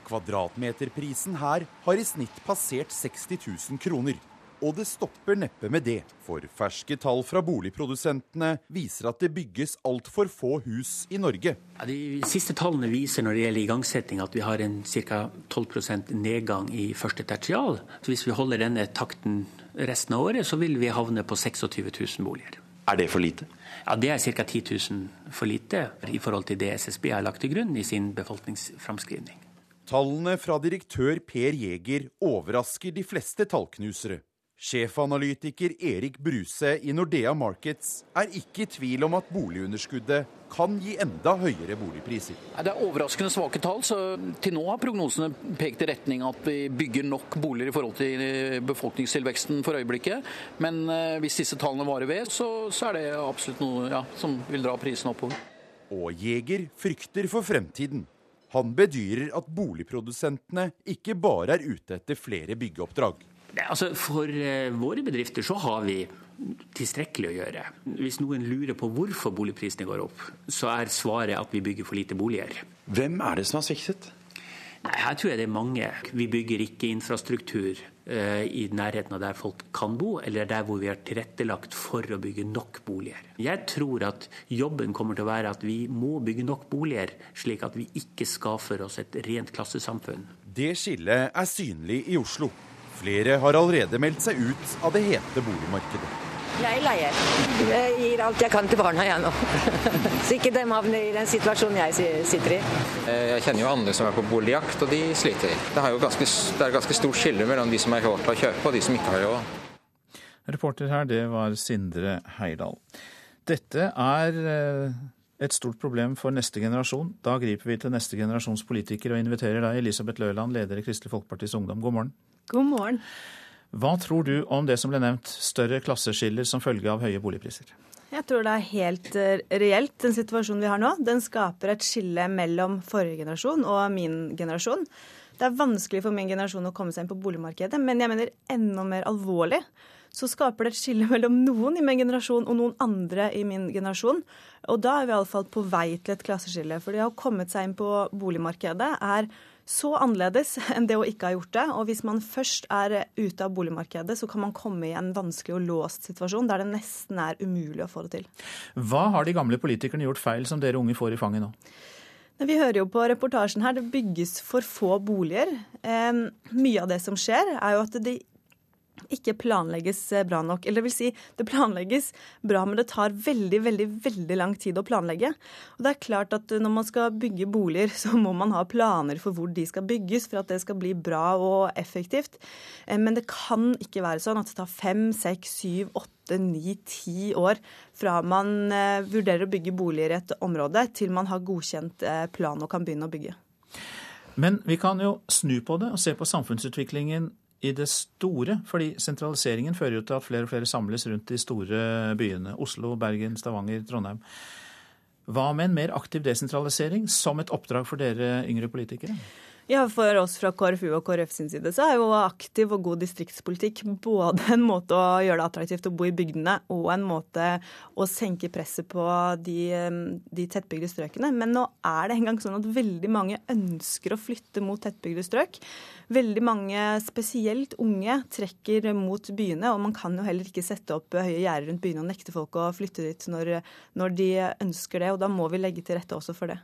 Kvadratmeterprisen her har i snitt passert 60 000 kroner. Og det stopper neppe med det, for ferske tall fra boligprodusentene viser at det bygges altfor få hus i Norge. Ja, de siste tallene viser når det gjelder igangsetting at vi har en ca. 12% nedgang i første tertial. Så hvis vi holder denne takten resten av året, så vil vi havne på 26 000 boliger. Er det for lite? Ja, Det er ca. 10 000 for lite i forhold til det SSB har lagt til grunn i sin befolkningsframskrivning. Tallene fra direktør Per Jæger overrasker de fleste tallknusere. Sjefanalytiker Erik Bruse i Nordea Markets er ikke i tvil om at boligunderskuddet kan gi enda høyere boligpriser. Det er overraskende svake tall. så Til nå har prognosene pekt i retning at vi bygger nok boliger i forhold til befolkningstilveksten for øyeblikket. Men eh, hvis disse tallene varer ved, så, så er det absolutt noe ja, som vil dra prisen oppover. Og Jeger frykter for fremtiden. Han bedyrer at boligprodusentene ikke bare er ute etter flere byggeoppdrag. Altså, For uh, våre bedrifter så har vi tilstrekkelig å gjøre. Hvis noen lurer på hvorfor boligprisene går opp, så er svaret at vi bygger for lite boliger. Hvem er det som har sviktet? Nei, Her tror jeg det er mange. Vi bygger ikke infrastruktur uh, i nærheten av der folk kan bo, eller der hvor vi har tilrettelagt for å bygge nok boliger. Jeg tror at jobben kommer til å være at vi må bygge nok boliger, slik at vi ikke skaffer oss et rent klassesamfunn. Det skillet er synlig i Oslo. Flere har allerede meldt seg ut av det hete boligmarkedet. Jeg leier. Jeg gir alt jeg kan til barna, jeg nå. Så ikke de havner i den situasjonen jeg sitter i. Jeg kjenner jo andre som er på boligjakt, og de sliter. Det, ganske, det er ganske stort skille mellom de som har råd til å kjøpe, og de som ikke har råd. Reporter her, det var Sindre Heidal. Dette er eh, et stort problem for neste generasjon. Da griper vi til neste generasjons politikere og inviterer deg, Elisabeth Løland, leder i Kristelig Folkepartis Ungdom. God morgen. God morgen. Hva tror du om det som ble nevnt, større klasseskiller som følge av høye boligpriser? Jeg tror det er helt eh, reelt, den situasjonen vi har nå. Den skaper et skille mellom forrige generasjon og min generasjon. Det er vanskelig for min generasjon å komme seg inn på boligmarkedet, men jeg mener enda mer alvorlig så skaper det et skille mellom noen i min generasjon og noen andre i min generasjon. Og da er vi iallfall på vei til et klasseskille. For det å ha kommet seg inn på boligmarkedet er så annerledes enn det å ikke ha gjort det. Og hvis man først er ute av boligmarkedet, så kan man komme i en vanskelig og låst situasjon der det nesten er umulig å få det til. Hva har de gamle politikerne gjort feil som dere unge får i fanget nå? Vi hører jo på reportasjen her, det bygges for få boliger. Eh, mye av det som skjer, er jo at de ikke planlegges eh, bra nok. Eller det vil si, det planlegges bra, men det tar veldig, veldig, veldig lang tid å planlegge. Og det er klart at når man skal bygge boliger, så må man ha planer for hvor de skal bygges, for at det skal bli bra og effektivt. Eh, men det kan ikke være sånn at det tar fem, seks, syv, åtte, ti år fra man eh, vurderer å bygge boliger i et område, til man har godkjent plan og kan begynne å bygge. Men vi kan jo snu på det og se på samfunnsutviklingen i det store? Fordi sentraliseringen fører jo til at flere og flere samles rundt de store byene. Oslo, Bergen, Stavanger, Trondheim. Hva med en mer aktiv desentralisering som et oppdrag for dere yngre politikere? Ja, For oss fra KrFU og KrF sin side så er jo aktiv og god distriktspolitikk både en måte å gjøre det attraktivt å bo i bygdene, og en måte å senke presset på de, de tettbygde strøkene. Men nå er det engang sånn at veldig mange ønsker å flytte mot tettbygde strøk. Veldig mange, spesielt unge, trekker mot byene, og man kan jo heller ikke sette opp høye gjerder rundt byene og nekte folk å flytte dit når, når de ønsker det. Og da må vi legge til rette også for det.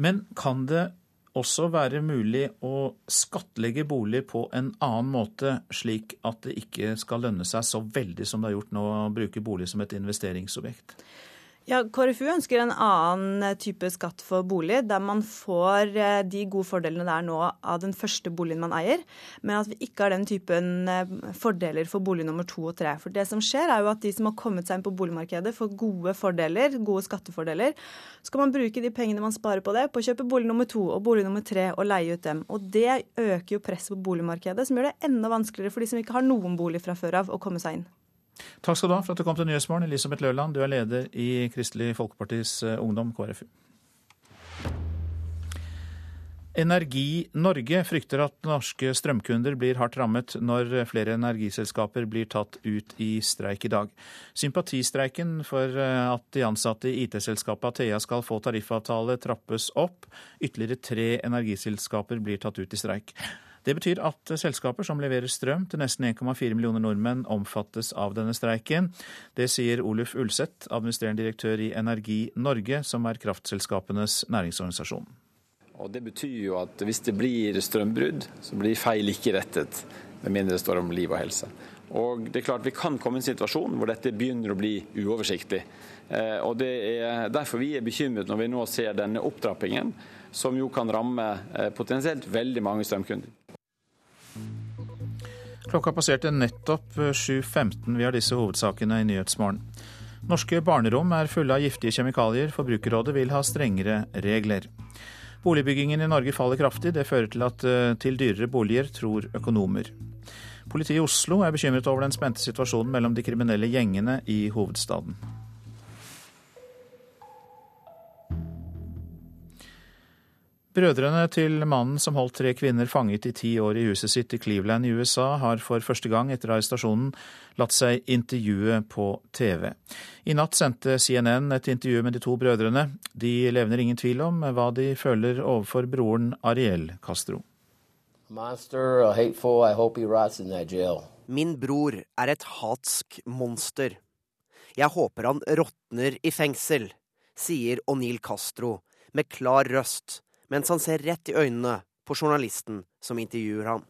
Men kan det også være mulig å skattlegge bolig på en annen måte, slik at det ikke skal lønne seg så veldig som det har gjort nå å bruke bolig som et investeringsobjekt? Ja, KrFU ønsker en annen eh, type skatt for bolig, der man får eh, de gode fordelene det er nå av den første boligen man eier, men at vi ikke har den typen eh, fordeler for bolig nummer to og tre. For det som skjer, er jo at de som har kommet seg inn på boligmarkedet, får gode fordeler, gode skattefordeler. Så kan man bruke de pengene man sparer på det, på å kjøpe bolig nummer to og bolig nummer tre og leie ut dem. Og det øker jo presset på boligmarkedet, som gjør det enda vanskeligere for de som ikke har noen bolig fra før av, å komme seg inn. Takk skal du ha for at du kom til Nyhetsmorgen, Elisabeth Løland. Du er leder i Kristelig Folkepartis eh, Ungdom, KrFU. Energi Norge frykter at norske strømkunder blir hardt rammet når flere energiselskaper blir tatt ut i streik i dag. Sympatistreiken for eh, at de ansatte i IT-selskapet Athea skal få tariffavtale trappes opp. Ytterligere tre energiselskaper blir tatt ut i streik. Det betyr at selskaper som leverer strøm til nesten 1,4 millioner nordmenn, omfattes av denne streiken. Det sier Oluf Ulseth, administrerende direktør i Energi Norge, som er kraftselskapenes næringsorganisasjon. Og Det betyr jo at hvis det blir strømbrudd, så blir feil ikke rettet, med mindre det står om liv og helse. Og det er klart Vi kan komme i en situasjon hvor dette begynner å bli uoversiktlig. Eh, og Det er derfor vi er bekymret når vi nå ser denne opptrappingen, som jo kan ramme eh, potensielt veldig mange strømkunder. Klokka passerte nettopp 7.15. Vi har disse hovedsakene i Nyhetsmorgen. Norske barnerom er fulle av giftige kjemikalier. Forbrukerrådet vil ha strengere regler. Boligbyggingen i Norge faller kraftig. Det fører til, at, eh, til dyrere boliger, tror økonomer. Politiet i Oslo er bekymret over den spente situasjonen mellom de kriminelle gjengene i hovedstaden. Brødrene til mannen som holdt tre kvinner fanget i ti år i huset sitt i Cleveland i USA, har for første gang etter arrestasjonen latt seg intervjue på TV. I natt sendte CNN et intervju med de to brødrene. De levner ingen tvil om hva de føler overfor broren Ariel Castro. Monster, hateful, I hope he rots in that jail. Min bror er et hatsk monster. Jeg håper han råtner i fengsel, sier O'Neill Castro med klar røst mens han ser rett i øynene på journalisten som intervjuer ham.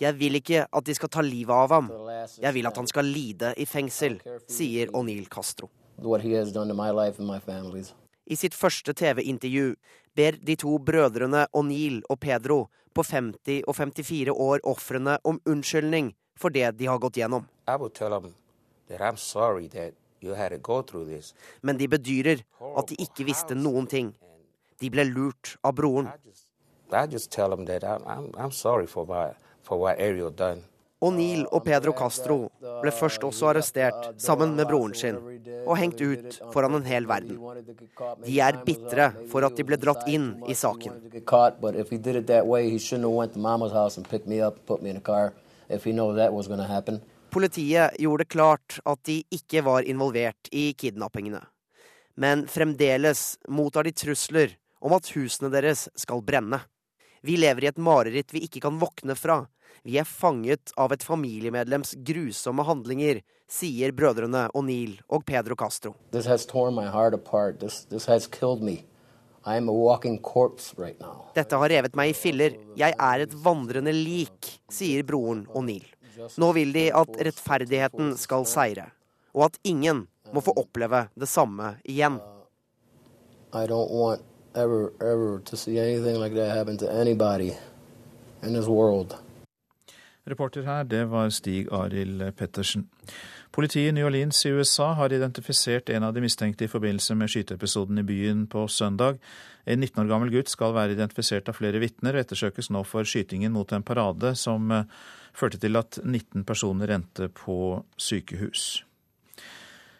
Jeg vil ikke at de skal ta livet av ham. Jeg vil at han skal lide i fengsel, sier O'Neill Castro. I sitt første TV-intervju ber de to brødrene O'Neill og Pedro på 50 og 54 år ofrene om unnskyldning for det de har gått gjennom. I will tell them that I'm sorry that men de bedyrer at de ikke visste noen ting. De ble lurt av broren. O'Neill og Pedro Castro ble først også arrestert sammen med broren sin og hengt ut foran en hel verden. De er bitre for at de ble dratt inn i saken. If he knew that was going to happen. Politiet gjorde det klart at de ikke var involvert i kidnappingene. Men fremdeles mottar de trusler om at husene deres skal brenne. Vi lever i et mareritt vi ikke kan våkne fra. Vi er fanget av et familiemedlems grusomme handlinger, sier brødrene O'Neill og Pedro Castro. This has torn my heart apart. This, this has killed me. Right Dette har revet meg i filler. Jeg er et vandrende lik, sier broren O'Neill. Nå vil de at rettferdigheten skal seire, og at ingen må få oppleve det samme igjen. Ever, ever like Reporter her, det var Stig Arild Pettersen. Politiet i New Orleans i USA har identifisert en av de mistenkte i forbindelse med skyteepisoden i byen på søndag. En 19 år gammel gutt skal være identifisert av flere vitner og ettersøkes nå for skytingen mot en parade som førte til at 19 personer endte på sykehus.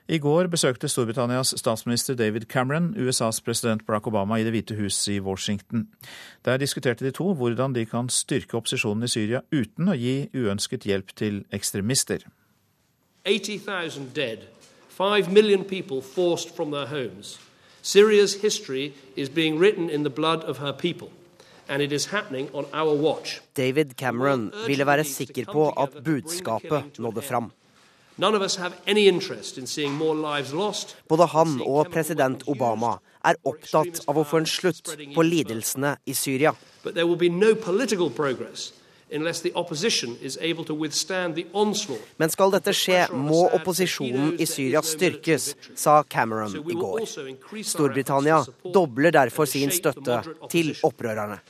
I går besøkte Storbritannias statsminister David Cameron USAs president Barack Obama i Det hvite hus i Washington. Der diskuterte de to hvordan de kan styrke opposisjonen i Syria uten å gi uønsket hjelp til ekstremister. 80 dead, 5 million people forced from their homes. Syria's history is being written in the blood of. David Cameron ville være sikker på at budskapet nådde fram. Både han og president Obama er opptatt av å få en slutt på lidelsene i Syria. Men skal dette skje, må opposisjonen i Syria styrkes, sa Cameron i går. Storbritannia dobler derfor sin støtte til opprørerne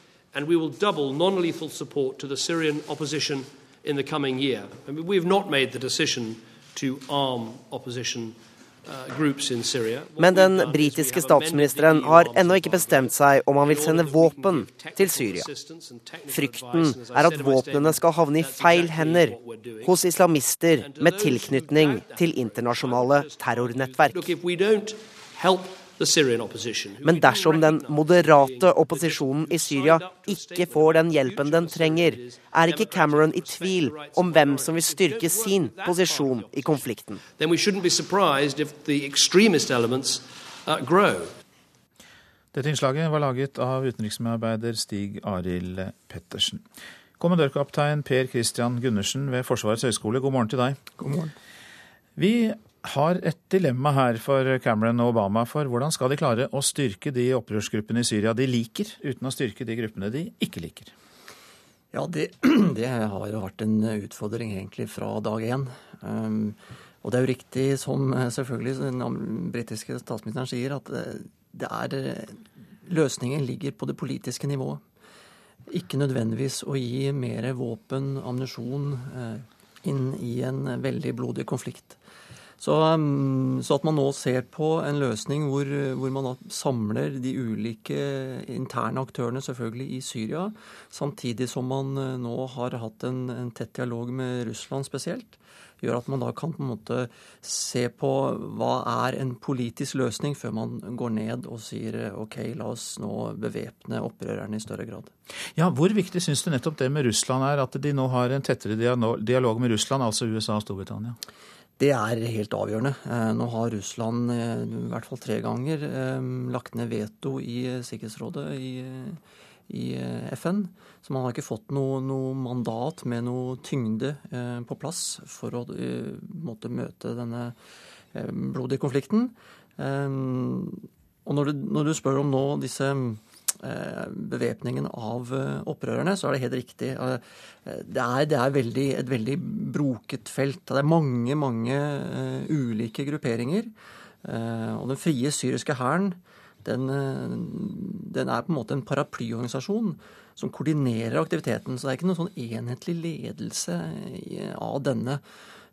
in the coming year. I mean, we have not made the decision to arm opposition men den britiske statsministeren har ennå ikke bestemt seg om han vil sende våpen til Syria. Frykten er at våpnene skal havne i feil hender, hos islamister med tilknytning til internasjonale terrornettverk. Men dersom den moderate opposisjonen i Syria ikke får den hjelpen den trenger, er ikke Cameron i tvil om hvem som vil styrke sin posisjon i konflikten. Dette innslaget var laget av utenriksmedarbeider Stig Arild Pettersen. Kommandørkaptein Per Christian Gundersen ved Forsvarets høgskole, god morgen til deg. God morgen. Vi har et dilemma her for Cameron og Obama. For hvordan skal de klare å styrke de opprørsgruppene i Syria de liker, uten å styrke de gruppene de ikke liker? Ja, det, det har jo vært en utfordring egentlig fra dag én. Um, og det er jo riktig, som eh, selvfølgelig den britiske statsministeren sier, at eh, det er eh, Løsningen ligger på det politiske nivået. Ikke nødvendigvis å gi mer våpen, ammunisjon, inn i en veldig blodig konflikt. Så, mm, så, at man nå ser på en løsning hvor, hvor man samler de ulike interne aktørene selvfølgelig i Syria, samtidig som man nå har hatt en, en tett dialog med Russland spesielt, gjør at man da kan på en måte se på hva er en politisk løsning, før man går ned og sier OK, la oss nå bevæpne opprørerne i større grad. Ja, Hvor viktig syns du nettopp det med Russland er, at de nå har en tettere dialog med Russland, altså USA og Storbritannia? Det er helt avgjørende. Eh, nå har Russland eh, i hvert fall tre ganger eh, lagt ned veto i Sikkerhetsrådet i i FN. Så man har ikke fått noe, noe mandat med noe tyngde på plass for å måtte møte denne blodige konflikten. Og når du, når du, spør om nå disse bevæpningen av opprørerne, så er det helt riktig. Det er, det er veldig, et veldig broket felt. Det er mange, mange ulike grupperinger. Og den frie syriske hæren den, eh, den, er på en måte en paraplyorganisasjon som koordinerer aktiviteten. Så det er ikke noen sånn enhetlig ledelse av denne.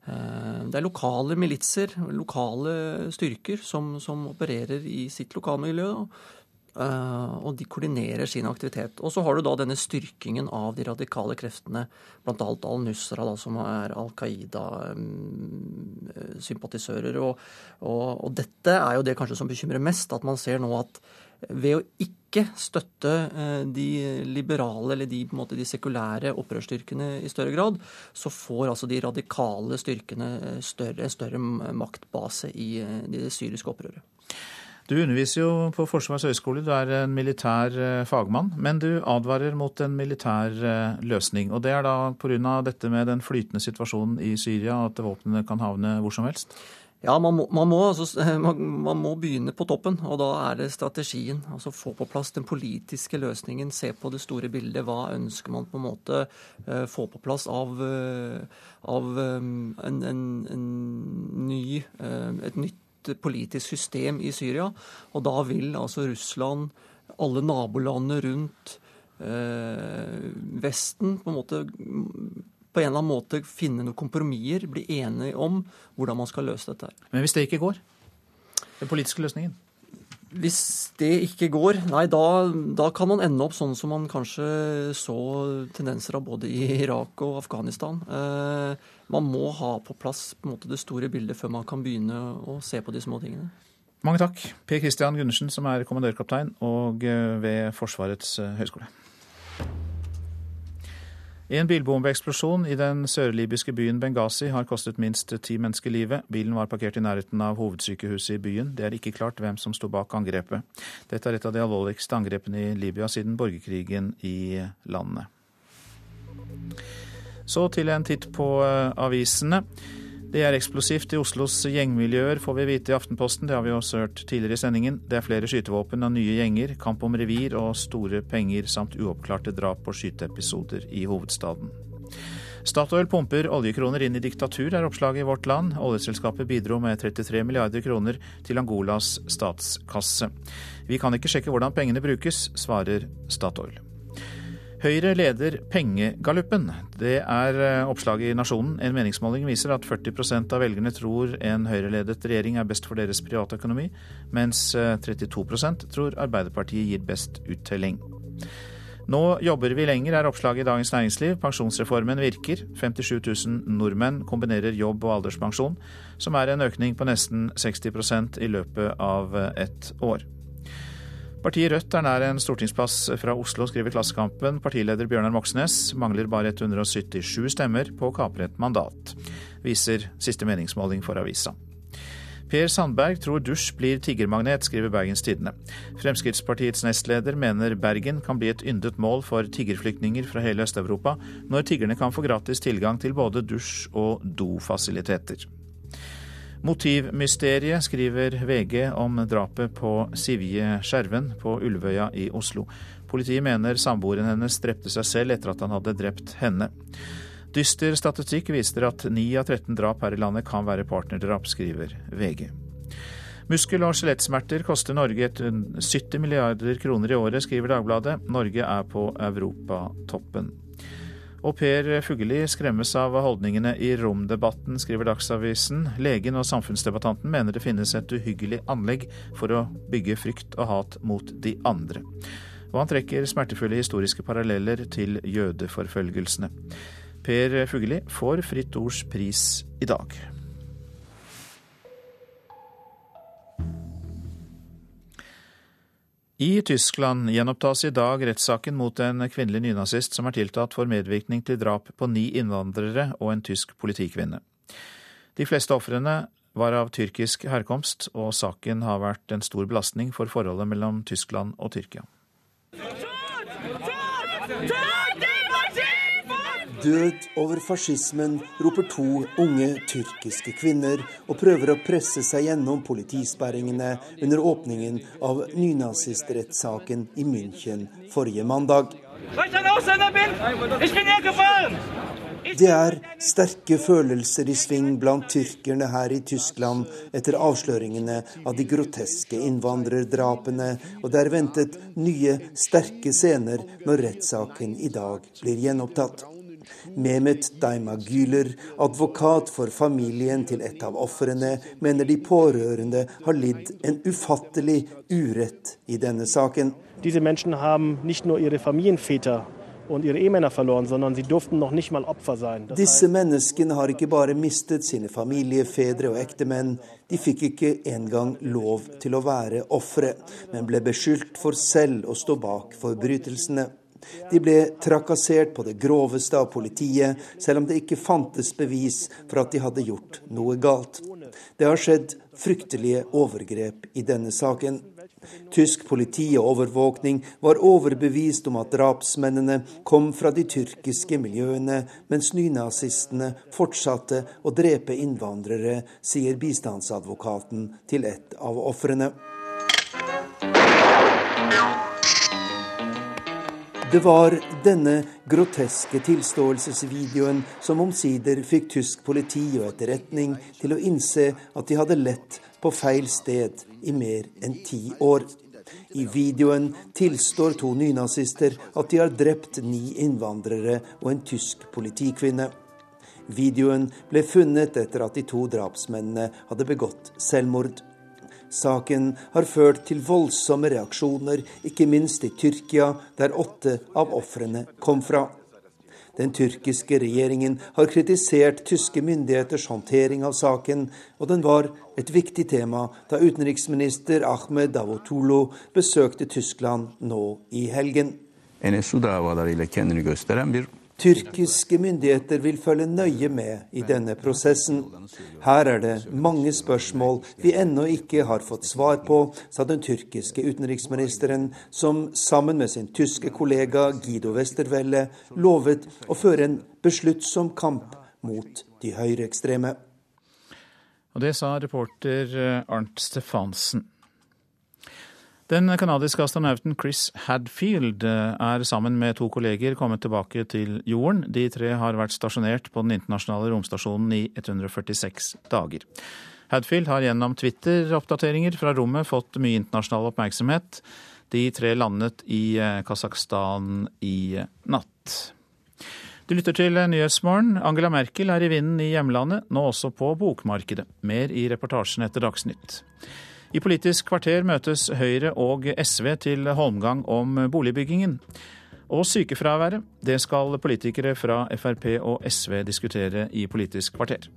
Eh, det er lokale militser, lokale styrker, som, som opererer i sitt lokalmiljø. Eh, og de koordinerer sin aktivitet. Og så har du da denne styrkingen av de radikale kreftene, bl.a. al-Nusra, som er Al Qaida-sympatisører. Og, og, og, dette er jo det kanskje som bekymrer mest, at man ser nå at ved å ikke støtte eh, de liberale eller de, måte, de sekulære opprørsstyrkene i større grad, så får altså de radikale styrkene større, større maktbase i det syriske opprøret. Du underviser jo på Forsvarets høgskole, du er en militær eh, fagmann. Men du advarer mot en militær eh, løsning. Og det er da pga. dette med den flytende situasjonen i Syria, at våpnene kan havne hvor som helst? Ja, man må, man, må, altså, man, må, begynne på toppen, og da er det strategien. Altså Få på plass den politiske løsningen, se på det store bildet. Hva ønsker man på en måte uh, få på plass av, uh, av um, en, en, en, ny, uh, et nytt politisk system i Syria. Og da vil altså Russland, alle nabolandene rundt eh, Vesten, på en måte på en eller annen måte finne noen kompromisser, bli enige om hvordan man skal løse dette. Men hvis det ikke går? Den politiske løsningen? Hvis det ikke går, nei, da, da, kan man ende opp sånn som man kanskje så tendenser av både i Irak og Afghanistan. Eh, man må ha på plass på måte, det store bildet før man kan begynne å se på de små tingene. Mange takk, Per Christian Gundersen, som er kommandørkaptein og eh, ved Forsvarets eh, høgskole. En bilbombeeksplosjon i den sørlibyske byen Benghazi har kostet minst ti mennesker livet. Bilen var parkert i nærheten av hovedsykehuset i byen. Det er ikke klart hvem som sto bak angrepet. Dette er et av de alvorligste angrepene i Libya siden borgerkrigen i landet. Så til en titt på eh, avisene. Det er eksplosivt i Oslos gjengmiljøer, får vi vite i Aftenposten. Det har vi også hørt tidligere i sendingen. Det er flere skytevåpen og nye gjenger, kamp om revir og store penger samt uoppklarte drap og skyteepisoder i hovedstaden. Statoil pumper oljekroner inn i diktatur, er oppslaget i Vårt Land. Oljeselskapet bidro med 33 milliarder kroner til Angolas statskasse. Vi kan ikke sjekke hvordan pengene brukes, svarer Statoil. Høyre leder pengegalluppen. Det er eh, oppslaget i Nasjonen. En meningsmåling viser at 40% av velgerne tror en Høyre-ledet regjering er best for deres privatøkonomi, mens 32 eh, tror Arbeiderpartiet gir best uttelling. Nå jobber vi lenger, er oppslaget i Dagens Næringsliv. Pensjonsreformen virker. 57 000 nordmenn kombinerer jobb og alderspensjon, som er en økning på nesten 60% i løpet av ett år. Partiet Rødt er nær en stortingsplass fra Oslo, skriver Klassekampen. Partileder Bjørnar Moxnes mangler bare 177 stemmer på å kapre et mandat, viser siste meningsmåling for avisa. Per Sandberg tror dusj blir tiggermagnet, skriver Bergens Tidende. Fremskrittspartiets nestleder mener Bergen kan bli et yndet mål for tiggerflyktninger fra hele Øst-Europa, når tiggerne kan få gratis tilgang til både dusj og dofasiliteter. Motivmysteriet, skriver VG om drapet på Sivje Skjerven på Ulvøya i Oslo. Politiet mener samboeren hennes drepte seg selv etter at han hadde drept henne. Dyster statistikk viser at 9 av 13 drap her i landet kan være partnerdrap, skriver VG. Muskel- og skjelettsmerter koster Norge 70 milliarder kroner i året, skriver Dagbladet. Norge er på europatoppen. Og Per Fugelli skremmes av holdningene i romdebatten, skriver Dagsavisen. Legen og samfunnsdebattanten mener det finnes et uhyggelig anlegg for å bygge frykt og hat mot de andre. Og han trekker smertefulle historiske paralleller til jødeforfølgelsene. Per Fugelli får Fritt Ords pris i dag. I Tyskland gjenopptas i dag rettssaken mot en kvinnelig nynazist som er tiltatt for medvirkning til drap på ni innvandrere og en tysk politikvinne. De fleste ofrene var av tyrkisk herkomst, og saken har vært en stor belastning for forholdet mellom Tyskland og Tyrkia. Død over fascismen, roper to unge tyrkiske kvinner og prøver å presse seg gjennom politisperringene under åpningen av nynazistrettssaken i München forrige mandag. Det er sterke følelser i sving blant tyrkerne her i Tyskland etter avsløringene av de groteske innvandrerdrapene, og det er ventet nye, sterke scener når rettssaken i dag blir gjenopptatt. Mehmet Daima-Güler, advokat for familien til et av ofrene, mener de pårørende har lidd en ufattelig urett i denne saken. Disse menneskene har ikke bare sine familiefedre disse menneskene har ikke bare mistet sine familiefedre og ektemenn, de fikk ikke engang lov til å være ofre, men ble beskyldt for selv å stå bak forbrytelsene. De ble trakassert på det groveste av politiet, selv om det ikke fantes bevis for at de hadde gjort noe galt. Det har skjedd fryktelige overgrep i denne saken. Tysk politi og overvåkning var overbevist om at drapsmennene kom fra de tyrkiske miljøene, mens nynazistene fortsatte å drepe innvandrere, sier bistandsadvokaten til et av ofrene. Det var denne groteske tilståelsesvideoen som omsider fikk tysk politi og etterretning til å innse at de hadde lett på feil sted i mer enn ti år. I videoen tilstår to nynazister at de har drept ni innvandrere og en tysk politikvinne. Videoen ble funnet etter at de to drapsmennene hadde begått selvmord. Saken har ført til voldsomme reaksjoner, ikke minst i Tyrkia, der åtte av ofrene kom fra. Den tyrkiske regjeringen har kritisert tyske myndigheters håndtering av saken, og den var et viktig tema da utenriksminister Ahmed Davutoglu besøkte Tyskland nå i helgen. NSU davalarıyla kendini gösteren bir Tyrkiske myndigheter vil følge nøye med i denne prosessen. Her er det mange spørsmål vi ennå ikke har fått svar på, sa den tyrkiske utenriksministeren, som sammen med sin tyske kollega Guido Westerwelle lovet å føre en besluttsom kamp mot de høyreekstreme. Og det sa reporter Arnt Stefansen. Den canadiske astronauten Chris Hadfield eh, er sammen med to kolleger kommet tilbake til jorden. De tre har vært stasjonert på den internasjonale romstasjonen i 146 dager. Hadfield har gjennom Twitter-oppdateringer fra rommet fått mye internasjonal oppmerksomhet. De tre landet i eh, Kasakhstan i natt. Du lytter til Nyhetsmorgen. Angela Merkel er i vinden i hjemlandet, nå også på bokmarkedet. Mer i reportasjen etter Dagsnytt. I Politisk kvarter møtes Høyre og SV til holmgang om boligbyggingen. Og sykefraværet, det skal politikere fra Frp og SV diskutere i Politisk kvarter.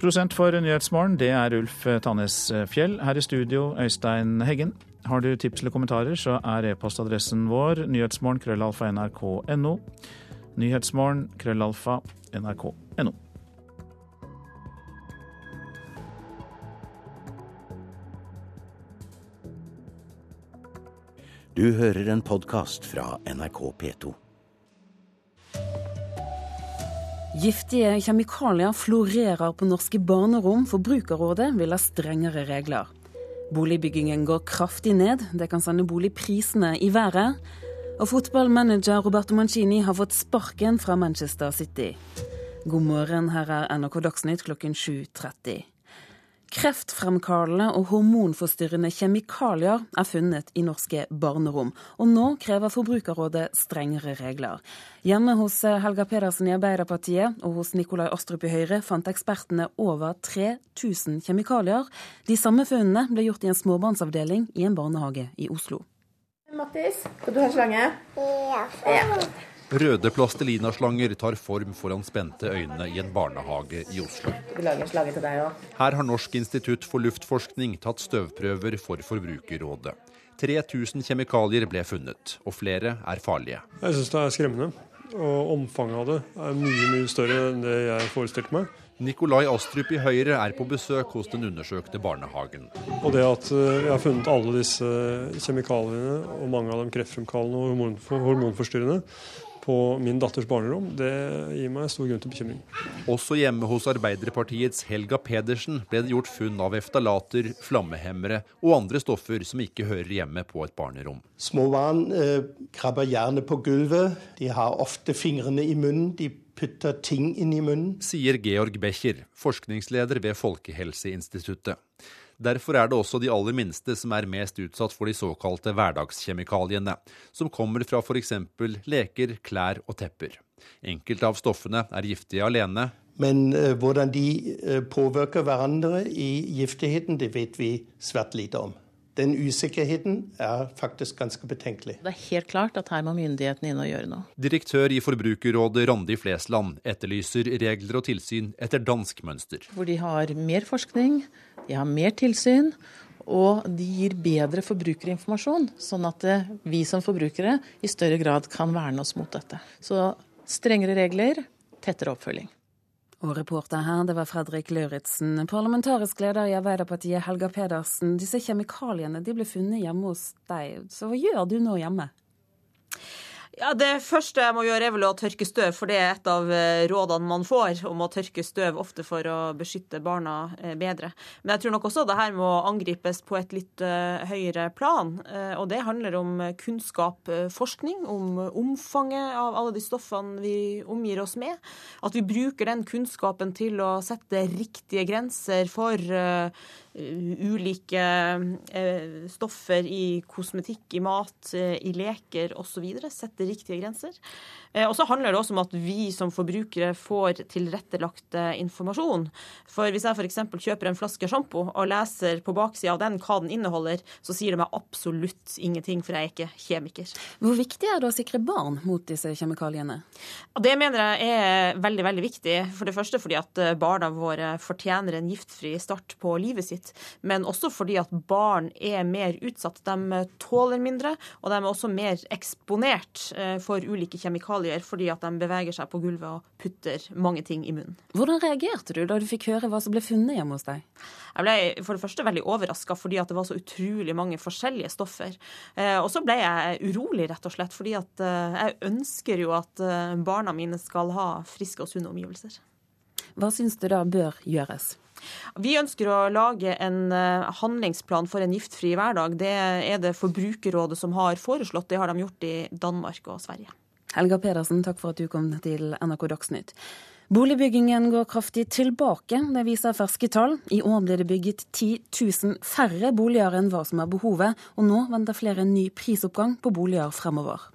Prosent for Nyhetsmorgen, det er Ulf Tannes Fjell. Her i studio, Øystein Heggen. Har du tips eller kommentarer, så er e-postadressen vår nyhetsmorgen krøllalfa nrk.no. Nyhetsmorgen krøllalfa nrk.no. Du hører en podkast fra NRK P2. Giftige kjemikalier florerer på norske barnerom. Forbrukerrådet vil ha strengere regler. Boligbyggingen går kraftig ned. Det kan sende boligprisene i været. Og fotballmanager Roberto Mancini har fått sparken fra Manchester City. God morgen, her er NRK Dagsnytt klokken 7.30. Kreftfremkallende og hormonforstyrrende kjemikalier er funnet i norske barnerom, og nå krever Forbrukerrådet strengere regler. Hjemme hos Helga Pedersen i Arbeiderpartiet og hos Nikolai Astrup i Høyre fant ekspertene over 3000 kjemikalier. De samme funnene ble gjort i en småbarnsavdeling i en barnehage i Oslo. Mattis, skal du ha slange? Ja. ja. Røde plastelinaslanger tar form foran spente øyne i en barnehage i Oslo. Vi lager slange til deg også. Her har Norsk institutt for luftforskning tatt støvprøver for Forbrukerrådet. 3000 kjemikalier ble funnet, og flere er farlige. Jeg syns det er skremmende. Og omfanget av det er mye, mye større enn det jeg forestilte meg. Nikolai Astrup i Høyre er på besøk hos den undersøkte barnehagen. Og det at jeg har funnet alle disse kjemikaliene, og mange av dem kreftfremkallende og hormonforstyrrende, på min datters barnerom, det gir meg stor grunn til bekymring. Også hjemme hos Arbeiderpartiets Helga Pedersen ble det gjort funn av eftalater, flammehemmere og andre stoffer som ikke hører hjemme på et barnerom. Små barn eh, krabber gjerne på gulvet. De har ofte fingrene i munnen. De putter ting inn i munnen. Sier Georg Becher, forskningsleder ved Folkehelseinstituttet. Derfor er det også de aller minste som er mest utsatt for de såkalte hverdagskjemikaliene, som kommer fra f.eks. leker, klær og tepper. Enkelte av stoffene er giftige alene. Men uh, hvordan de uh, påvirker hverandre i giftigheten, det vet vi svært lite om. Den usikkerheten er faktisk ganske betenkelig. Det er helt klart at her må myndighetene inn og gjøre noe. Direktør i Forbrukerrådet Randi Flesland etterlyser regler og tilsyn etter dansk mønster. Hvor de har mer forskning, de har mer tilsyn, og de gir bedre forbrukerinformasjon, sånn at eh, vi som forbrukere i større grad kan verne oss mot dette. Så strengere regler, tettere oppfølging. Og reporter her, det var Fredrik Lauritzen. Parlamentarisk leder i Arbeiderpartiet, Helga Pedersen. Disse kjemikaliene de ble funnet hjemme hos deg. Så hva gjør du nå hjemme? Ja, Det første jeg må gjøre, er vel å tørke støv, for det er et av eh, rådene man får om å tørke støv, ofte for å beskytte barna eh, bedre. Men jeg tror nok også det her må angripes på et litt uh, høyere plan. Og det handler om kunnskap, forskning, om omfanget av alle de stoffene vi omgir oss med. At vi bruker den kunnskapen til å sette riktige grenser for ulike stoffer i kosmetikk, i mat, i leker osv. Sette sette riktige grenser. Eh, og så handler det også om at vi som forbrukere får tilrettelagt eh, informasjon. For hvis jeg f.eks. kjøper en flaske sjampo og leser på baksida av den hva den inneholder, så sier det meg absolutt ingenting, for jeg er ikke kjemiker. Hvor viktig er det å sikre barn mot disse kjemikaliene? Det mener jeg er veldig, veldig viktig. For det første fordi at eh, barna våre fortjener en giftfri start på livet sitt, men også fordi at barn er mer utsatt. De tåler mindre, og de er også mer eksponert for ulike kjemikalier fordi at de beveger seg på gulvet og putter mange ting i munnen. Hvordan reagerte du da du fikk høre hva som ble funnet hjemme hos deg? Jeg ble for det første veldig overraska fordi at det var så utrolig mange forskjellige stoffer. Eh, og så ble jeg urolig, rett og slett, fordi at eh, jeg ønsker jo at eh, barna mine skal ha friske og sunne omgivelser. Hva syns du da bør gjøres? Vi ønsker å lage en handlingsplan for en giftfri hverdag. Det er det Forbrukerrådet som har foreslått. Det har de gjort i Danmark og Sverige. Helga Pedersen, takk for at du kom til NRK Dagsnytt. Boligbyggingen går kraftig tilbake, det viser ferske tall. I år ble det bygget 10 000 færre boliger enn hva som er behovet, og nå venter flere en ny prisoppgang på boliger fremover.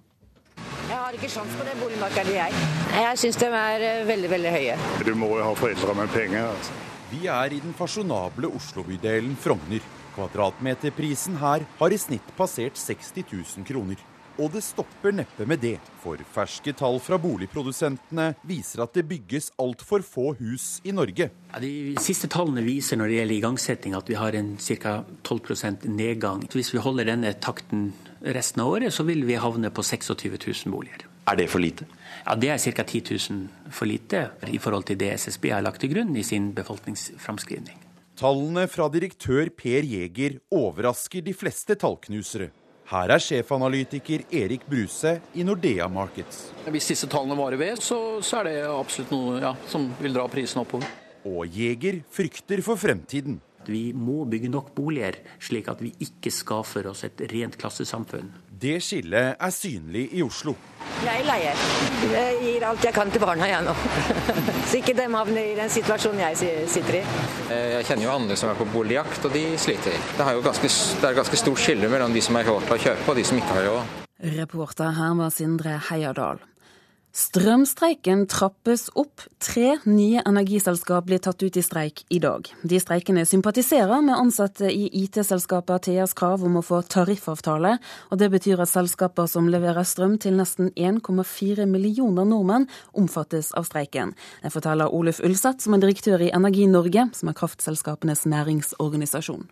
Jeg har ikke sjans på det boligmarkedet, jeg. Jeg syns de er eh, veldig, veldig høye. Du må jo ha foreldre med penger. altså. Vi er i den fasjonable Oslo-bydelen Frogner. Kvadratmeterprisen her har i snitt passert 60 000 kroner. Og det stopper neppe med det, for ferske tall fra boligprodusentene viser at det bygges altfor få hus i Norge. Ja, de siste tallene viser når det gjelder igangsetting at vi har en ca. 12% nedgang. Hvis vi holder denne takten resten av året, så vil vi havne på 26 000 boliger. Er det for lite? Ja, Det er ca. 10 000 for lite i forhold til det SSB har lagt til grunn i sin befolkningsframskrivning. Tallene fra direktør Per Jæger overrasker de fleste tallknusere. Her er sjefanalytiker Erik Bruse i Nordea Markets. Hvis disse tallene varer ved, så, så er det absolutt noe ja, som vil dra prisen oppover. Og Jeger frykter for fremtiden. Vi må bygge nok boliger, slik at vi ikke skaffer oss et rent klassesamfunn. Det skillet er synlig i Oslo. Jeg leier. Jeg gir alt jeg kan til barna, jeg nå. Så ikke de havner i den situasjonen jeg sitter i. Eh, jeg kjenner jo andre som er på boligjakt, og de sliter. Det er jo ganske, det er ganske stort skille mellom de som har råd til å kjøpe, og de som ikke har råd. Reporter her var Sindre Heierdal. Strømstreiken trappes opp. Tre nye energiselskap blir tatt ut i streik i dag. De streikende sympatiserer med ansatte i IT-selskapet Atheas krav om å få tariffavtale, og det betyr at selskaper som leverer strøm til nesten 1,4 millioner nordmenn, omfattes av streiken. Det forteller Oluf Ulseth, som er direktør i Energi Norge, som er kraftselskapenes næringsorganisasjon.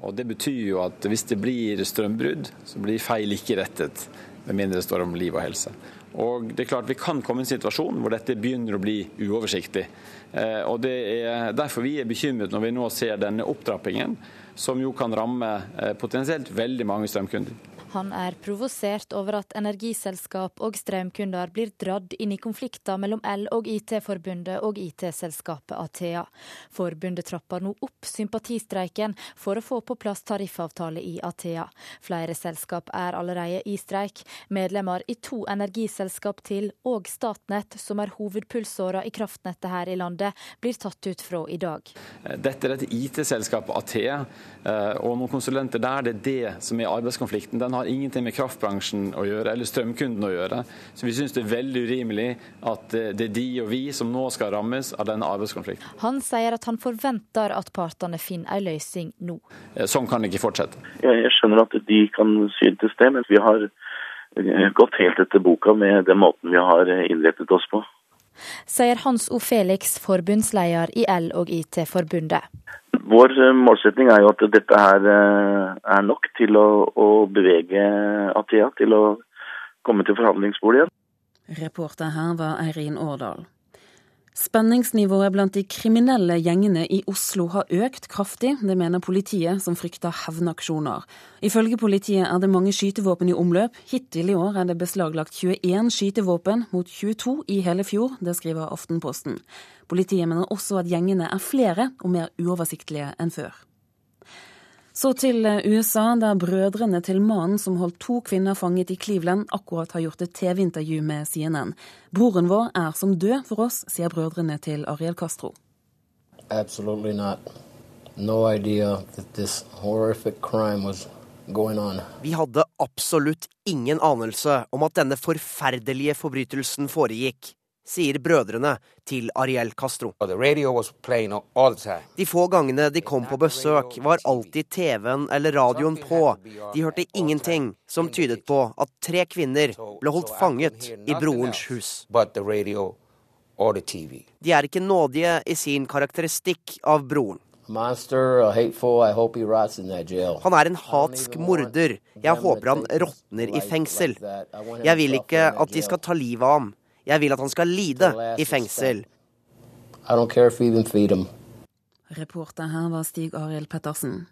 Og Det betyr jo at hvis det blir strømbrudd, så blir feil ikke rettet, med mindre det står om liv og helse. Og det er klart Vi kan komme i en situasjon hvor dette begynner å bli uoversiktlig. Eh, og Det er derfor vi er bekymret når vi nå ser denne opptrappingen, som jo kan ramme eh, potensielt veldig mange strømkunder. Han er provosert over at energiselskap og strømkunder blir dratt inn i konflikter mellom El- og IT-forbundet og IT-selskapet Athea. Forbundet trapper nå opp sympatistreiken for å få på plass tariffavtale i Athea. Flere selskap er allerede i streik. Medlemmer i to energiselskap til og Statnett, som er hovedpulsåra i kraftnettet her i landet, blir tatt ut fra i dag. Dette er et IT-selskap, Athea og noen konsulenter der. Det er det som er arbeidskonflikten. Den har ingenting med kraftbransjen å gjøre, eller strømkunden å gjøre. Så vi syns det er veldig urimelig at eh, det er de og vi som nå skal rammes av denne arbeidskonflikten. Han sier at han forventer at partene finner en løsning nå. Eh, sånn kan det ikke fortsette. Jeg skjønner at de kan synes det, men vi har eh, gått helt etter boka med den måten vi har innrettet oss på. Sier Hans O. Felix, forbundsleder i L- og IT-forbundet. Vår eh, målsetning er jo at dette her eh, er nok til å, å bevege Athea til å komme til forhandlingsbordet igjen. Reporter her var Eirin Årdal. Spenningsnivået blant de kriminelle gjengene i Oslo har økt kraftig. Det mener politiet, som frykter hevnaksjoner. Ifølge politiet er det mange skytevåpen i omløp. Hittil i år er det beslaglagt 21 skytevåpen mot 22 i hele fjor. Det skriver Aftenposten. Politiet mener også at gjengene er flere og mer uoversiktlige enn før. Så til eh, USA, der brødrene til mannen som holdt to kvinner fanget i Cleveland, akkurat har gjort et TV-intervju med CNN. Broren vår er som død for oss, sier brødrene til Ariel Castro. No idea that this horrific crime was vi hadde absolutt ingen anelse om at denne forferdelige forbrytelsen foregikk sier brødrene til Ariel Castro. De få gangene de kom på besøk, var alltid TV-en eller radioen på. De hørte ingenting som tydet på at tre kvinner ble holdt fanget i brorens hus. De er ikke nådige i sin karakteristikk av broren. Han er en hatsk morder. Jeg håper han råtner i fengsel. Jeg vil ikke at de skal ta livet av ham. Jeg vil at han skal lide i fengsel. Reporter her var Stig Arild Pettersen.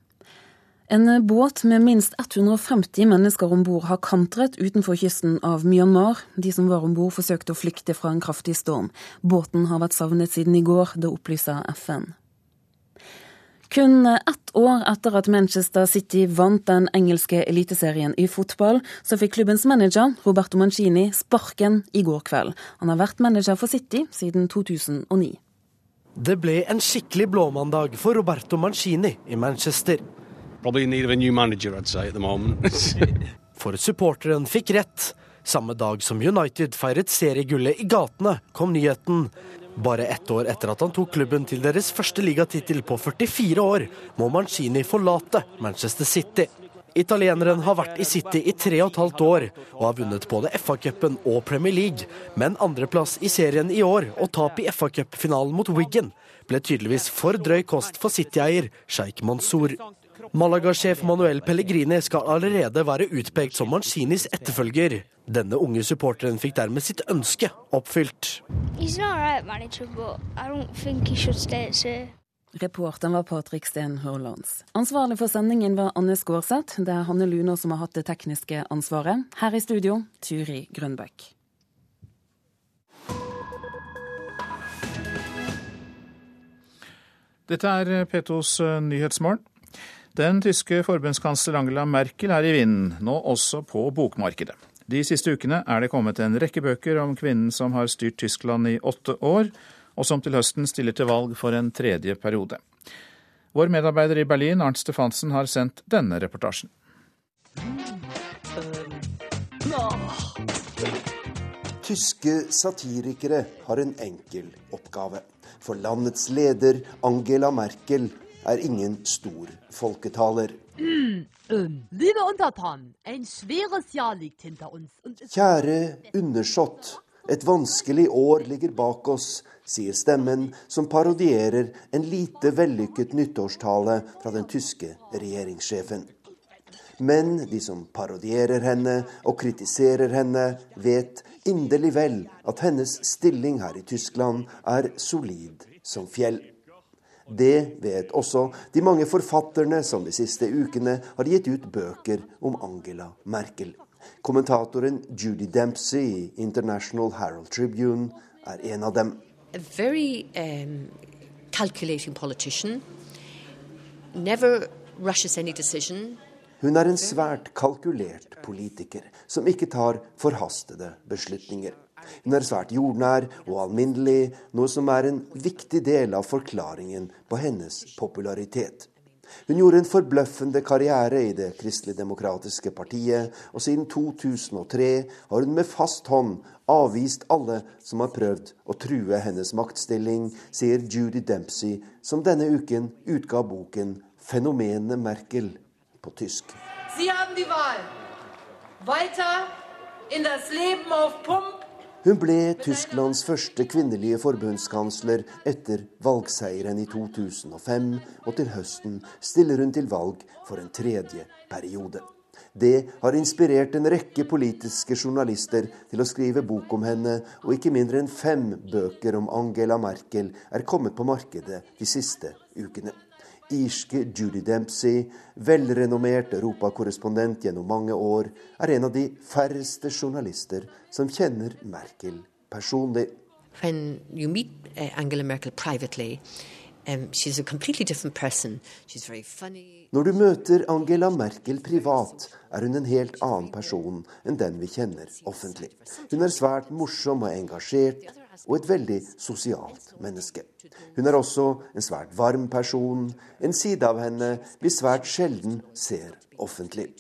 En båt med minst 150 mennesker om bord har kantret utenfor kysten av Myanmar. De som var om bord, forsøkte å flykte fra en kraftig storm. Båten har vært savnet siden i går, det opplyser FN. Kun ett år etter at Manchester City vant den engelske eliteserien i fotball, så fikk klubbens manager Roberto Mancini sparken i går kveld. Han har vært manager for City siden 2009. Det ble en skikkelig blåmandag for Roberto Mancini i Manchester. Manager, say, for supporteren fikk rett. Samme dag som United feiret seriegullet i gatene, kom nyheten. Bare ett år etter at han tok klubben til deres første ligatittel på 44 år, må Mancini forlate Manchester City. Italieneren har vært i City i tre og et halvt år, og har vunnet både FA-cupen og Premier League. Men andreplass i serien i år og tap i FA-cupfinalen mot Wiggen ble tydeligvis for drøy kost for City-eier Sheikh Mansour. Malaga-sjef Manuel Pellegrini skal allerede være utpekt som Mancinis etterfølger. Denne unge supporteren fikk dermed sitt ønske oppfylt. Reporteren var Patrik Steen Hurlands. Ansvarlig for sendingen var Anne Skårseth. Det er Hanne Luna som har hatt det tekniske ansvaret. Her i studio, Turi Grønbæk. Dette er P2s eh, Nyhetsmorgen. Den tyske forbundskansler Angela Merkel er i vinden, nå også på bokmarkedet. De siste ukene er det kommet en rekke bøker om kvinnen som har styrt Tyskland i åtte år, og som til høsten stiller til valg for en tredje periode. Vår medarbeider i Berlin, Arnt Stefansen, har sendt denne reportasjen. Tyske satirikere har en enkel oppgave. For landets leder, Angela Merkel, er ingen stor folketaler. Kjære undersått, et vanskelig år ligger bak oss, sier stemmen som parodierer en lite vellykket nyttårstale fra den tyske regjeringssjefen. Men de som parodierer henne og kritiserer henne, vet inderlig vel at hennes stilling her i Tyskland er solid som fjell. Det vet også de mange forfatterne som de siste ukene har gitt ut bøker om Angela Merkel. Kommentatoren Judy Dempsey i International Herald Tribune er en av dem. A very um, calculating politician. Never rushes any decision. Hun er en svært kalkulert politiker som ikke tar forhastede beslutninger. Hun er svært jordnær og alminnelig, noe som er en viktig del av forklaringen på hennes popularitet. Hun gjorde en forbløffende karriere i Det kristelig-demokratiske partiet, og siden 2003 har hun med fast hånd avvist alle som har prøvd å true hennes maktstilling, sier Judy Dempsey, som denne uken utga boken 'Fenomenet Merkel' på tysk. Sie haben die Wahl. Weiter in das Leben auf Pump hun ble Tysklands første kvinnelige forbundskansler etter valgseieren i 2005, og til høsten stiller hun til valg for en tredje periode. Det har inspirert en rekke politiske journalister til å skrive bok om henne, og ikke mindre enn fem bøker om Angela Merkel er kommet på markedet de siste ukene. Irske Judy Dempsey, velrenommert europakorrespondent gjennom mange år, er en av de færreste journalister som kjenner Merkel personlig. When you meet uh, Angela Merkel privately, um. Når du møter Angela Merkel privat, er hun en helt annen person enn den vi kjenner offentlig. Hun er svært morsom og engasjert, og et veldig sosialt menneske. Hun er også en svært varm person, en side av henne vi svært sjelden ser offentlig.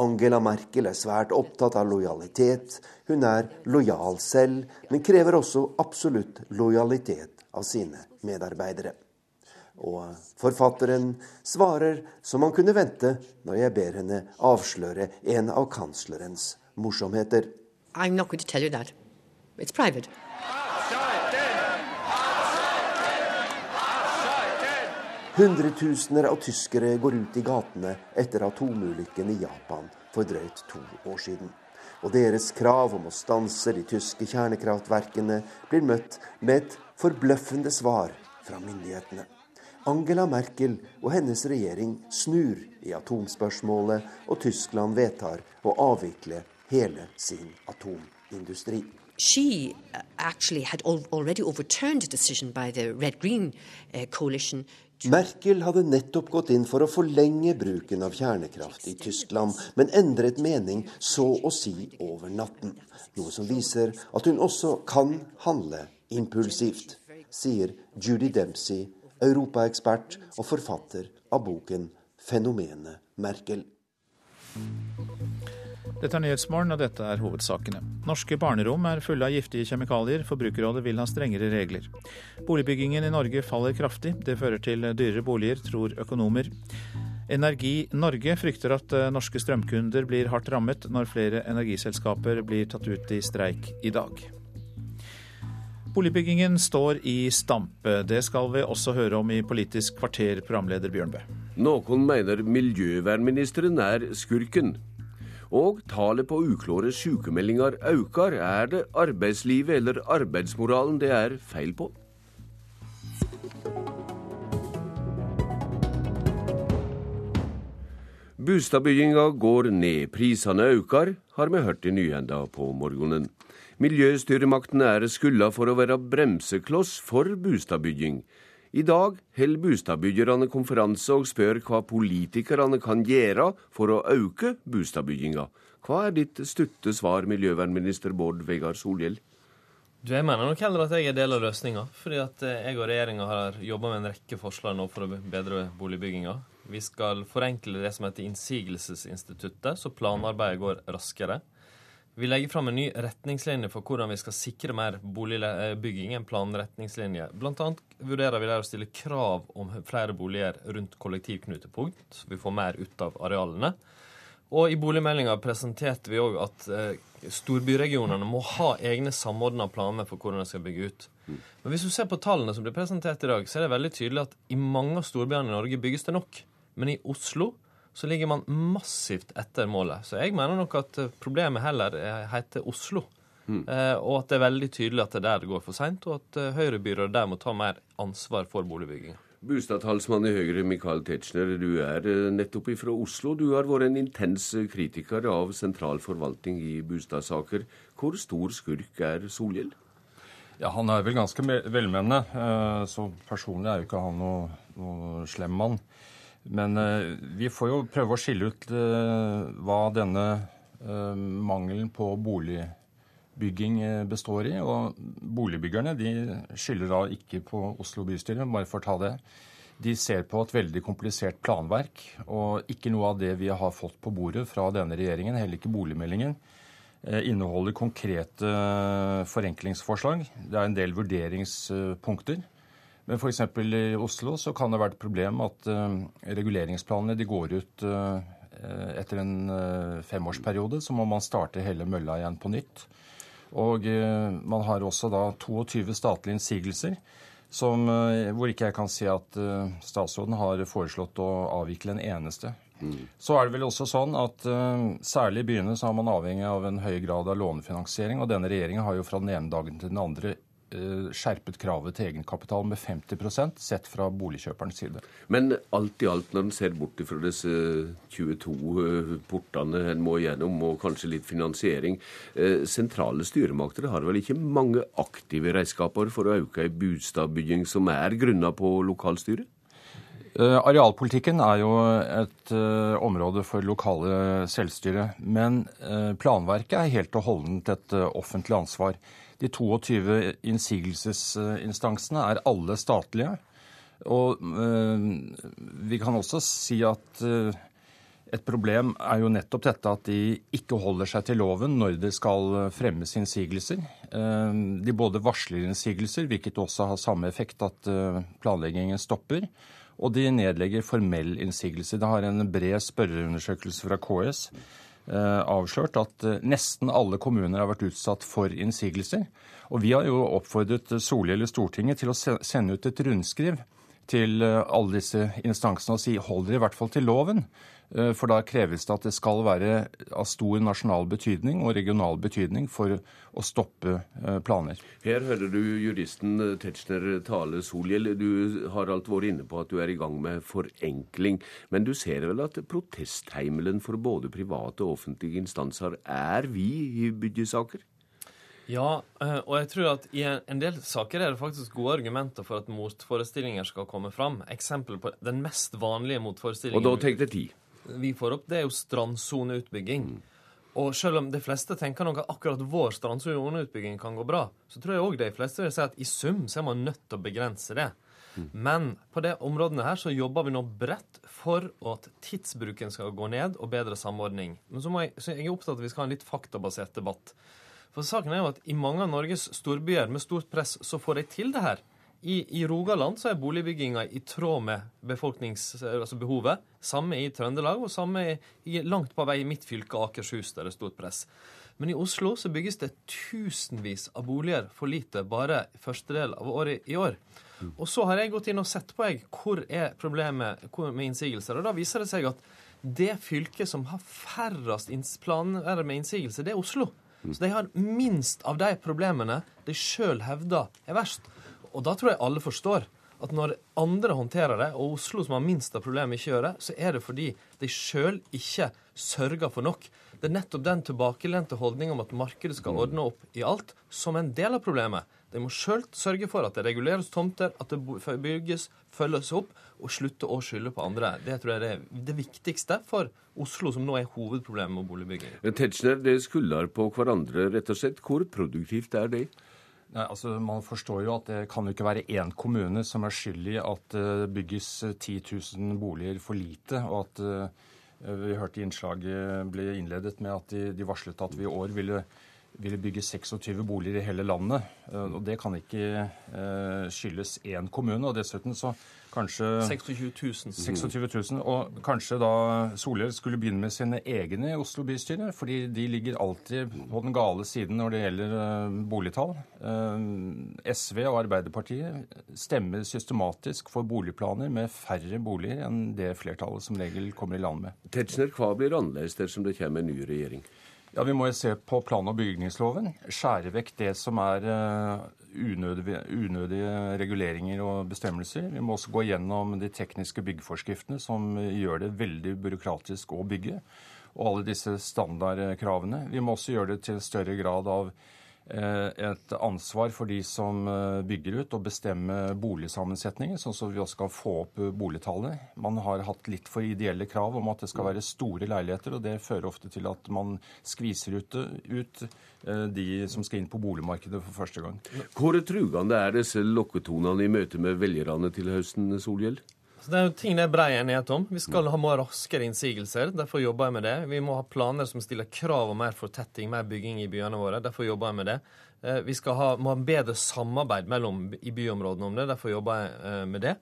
Angela Merkel er svært opptatt av lojalitet. Hun er lojal selv, men krever også absolutt lojalitet av sine medarbeidere. Og forfatteren svarer som man kunne vente når jeg ber henne avsløre en av kanslerens morsomheter. I'm not going to tell you that. It's private. Hundretusener av tyskere går ut i gatene etter atomulykken i Japan for drøyt to år siden. Og deres krav om å stanse de tyske kjernekraftverkene blir møtt med et forbløffende svar fra myndighetene. Angela Merkel og hennes regjering snur i atomspørsmålet, og Tyskland vedtar å avvikle hele sin atomindustri. She uh, actually had already overturned a decision by the Red Green uh, coalition Merkel hadde nettopp gått inn for å forlenge bruken av kjernekraft i Tyskland, men endret mening så å si over natten. Noe som viser at hun også kan handle impulsivt, sier Judy Dempsey, europaekspert og forfatter av boken 'Fenomenet Merkel'. Dette er Nyhetsmorgen, og dette er hovedsakene. Norske barnerom er fulle av giftige kjemikalier. Forbrukerrådet vil ha strengere regler. Boligbyggingen i Norge faller kraftig. Det fører til dyrere boliger, tror økonomer. Energi Norge frykter at eh, norske strømkunder blir hardt rammet når flere energiselskaper blir tatt ut i streik i dag. Boligbyggingen står i stampe. Det skal vi også høre om i Politisk kvarter, programleder Bjørnbø. Noen mener miljøvernministeren er skurken og tallet på uklåre sykemeldinger øker. Er det arbeidslivet eller arbeidsmoralen det er feil på? Bustadbygginga går ned, prisene øker, har vi hørt i nyhenda på morgenen. Miljøstyremakten er skylda for å være bremsekloss for bustadbygging. I dag holder bustadbyggerne konferanse og spør hva politikerne kan gjøre for å øke bustadbygginga. Hva er ditt stutte svar, miljøvernminister Bård Vegar Solhjell? Du, Jeg mener nok heller at jeg er del av løsninga. Fordi at eh, jeg og regjeringa har jobba med en rekke forslag nå for å bedre boligbygginga. Vi skal forenkle det som heter innsigelsesinstituttet, så planarbeidet går raskere. Vi legger fram en ny retningslinje for hvordan vi skal sikre mer boligbygging. En planretningslinje. Blant annet vurderer vi der å stille krav om flere boliger rundt kollektivknutepunkt, så vi får mer ut av arealene. Og i boligmeldinga presenterte vi òg at eh, storbyregionene må ha egne samordna planer for hvordan de skal bygge ut. Men hvis du ser på tallene som blir presentert i dag, så er det veldig tydelig at i mange av storbyene i Norge bygges det nok. Men i Oslo så ligger man massivt etter målet. Så jeg mener nok at eh, problemet heller eh, heter Oslo. Mm. Eh, og at det er veldig tydelig at det er der det går for seint, og at eh, Høyre-byrådet der må ta mer ansvar for boligbygginga. Bustadtalsmann i Høyre, Michael Tetzschner, du er eh, nettopp fra Oslo. Du har vært en intens kritiker av sentral forvaltning i bostadsaker. Hvor stor skurk er Solhjell? Ja, Han er vel ganske velmenende, eh, så personlig er jo ikke han noe, noe slem mann. Men eh, vi får jo prøve å skille ut hva denne mangelen på boligbygging eh, består i. Og boligbyggerne de skylder da ikke på Oslo bystyre, bare for å ta det. De ser på et veldig komplisert planverk, og ikke noe av det vi har fått på bordet fra denne regjeringen, heller ikke boligmeldingen, eh, inneholder konkrete eh, forenklingsforslag. Det er en del vurderingspunkter. Men f.eks. i Oslo så kan det være et problem at reguleringsplanene de går ut etter en femårsperiode. Så må man starte hele mølla igjen på nytt. Og eh, man har også da 22 statlige innsigelser. Som, eh, hvor ikke jeg kan si at statsråden har foreslått å avvikle en eneste. Mm. Så er det vel også sånn at uh, særlig i byene så er man avhengig av en høy grad av lånefinansiering. Og denne regjeringen har jo fra den ene dagen til den andre Eh, skjerpet kravet til egenkapital med 50% sett fra boligkjøperens side. Men alt i alt, når en ser bort fra disse 22 eh, portene en må gjennom, og kanskje litt finansiering eh, Sentrale styremakter har vel ikke mange aktive redskaper for å øke ei bostadbygging som er grunna på lokalstyret? Arealpolitikken er jo et område for lokale selvstyre. Men planverket er helt og holdent et offentlig ansvar. De 22 innsigelsesinstansene er alle statlige. Og øh, vi kan også si at øh, et problem er jo nettopp dette at de ikke holder seg til loven når det skal fremmes innsigelser. De både varsler innsigelser, hvilket også har samme effekt at planleggingen stopper. Og de nedlegger formell innsigelse. Det har en bred spørreundersøkelse fra KS Eh, avslørt at eh, nesten alle kommuner har vært utsatt for innsigelser. Og vi har jo oppfordret Solhjell i Stortinget til å sende ut et rundskriv til eh, alle disse instansene og si hold dere i hvert fall til loven. Eh, for da kreves det at det skal være av stor nasjonal betydning og regional betydning for å stoppe eh, planer. Her hører du juristen Tetzschner tale, Solhjell. Du har alt vært inne på at du er i gang med forenkling. Men du ser vel at protestheimelen for både private og offentlige instanser er vi i byggesaker? Ja, eh, og jeg tror at i en del saker er det faktisk gode argumenter for at motforestillinger skal komme fram. Eksempel på den mest vanlige motforestillingen Og da tenkte tid vi får opp, det er jo strandsoneutbygging. Og selv om de fleste tenker nok at akkurat vår strandsoneutbygging kan gå bra, så tror jeg òg de fleste vil si at i sum så er man nødt til å begrense det. Men på de områdene her så jobber vi nå bredt for at tidsbruken skal gå ned, og bedre samordning. Men så, jeg, så jeg er opptatt av at vi skal ha en litt faktabasert debatt. For saken er jo at i mange av Norges storbyer med stort press så får de til det her. I, I, Rogaland så er boligbygginga i tråd med befolkningsbehovet. Altså samme i Trøndelag, og samme i, langt på vei i mitt fylke, Akershus, der det er stort press. Men i Oslo så bygges det tusenvis av boliger for lite bare første del av året i år. Og så har jeg gått inn og sett på jeg, hvor er problemet med innsigelser. Og da viser det seg at det fylket som har færrest planer med innsigelse, det er Oslo. Så de har minst av de problemene de sjøl hevder er verst. Og da tror jeg alle forstår at når andre håndterer det, og Oslo som har minst av problemet, ikke gjør det, så er det fordi de sjøl ikke sørger for nok. Det er nettopp den tilbakelente holdninga om at markedet skal ordne opp i alt, som en del av problemet. De må sjøl sørge for at det reguleres tomter, at det bygges, følges opp, og slutte å skylde på andre. Det tror jeg er det viktigste for Oslo, som nå er hovedproblemet med boligbygging. Tetzschner, det skulder på hverandre, rett og slett. Hvor produktivt er det? Nei, altså Man forstår jo at det kan jo ikke være én kommune som er skyld i at det bygges 10 000 boliger for lite, og at eh, vi hørte innslaget ble innledet med at de, de varslet at vi i år ville ville bygge 26 boliger i hele landet. Eh, og Det kan ikke eh, skyldes én kommune. og dessuten så kanskje 26 000. 26 000. Og kanskje da Solhjell skulle begynne med sine egne i Oslo bystyre. fordi de ligger alltid på den gale siden når det gjelder eh, boligtall. SV og Arbeiderpartiet stemmer systematisk for boligplaner med færre boliger enn det flertallet som regel kommer i land med. Tetzschner, hva blir annerledes dersom det kommer en ny regjering? Ja, Vi må jo se på plan- og bygningsloven. Skjære vekk det som er eh, unødige, unødige, reguleringer og bestemmelser. Vi må også gå gjennom de tekniske byggeforskriftene som gjør det veldig byråkratisk å bygge. Og alle disse standardkravene. Vi må også gjøre det til større grad av et ansvar for de som eh, bygger ut, å bestemme boligsammensetningen, sånn at vi også kan få opp eh, boligtallet. Man har hatt litt for ideelle krav om at det skal være store leiligheter, og det fører ofte til at man skviser ut, ut de som skal inn på boligmarkedet for første gang. Hvor trugende er disse lokketonene i møte med velgerne til høsten, Solhjell? Så Det er jo ting det er brei enighet om. Vi skal ha mer raskere innsigelser. Derfor jobber jeg med det. Vi må ha planer som stiller krav om mer fortetting, mer bygging i byene våre. Derfor jobber jeg med det. Eh, vi skal ha, må ha bedre samarbeid mellom, i byområdene om det. Derfor jobber jeg eh, med det.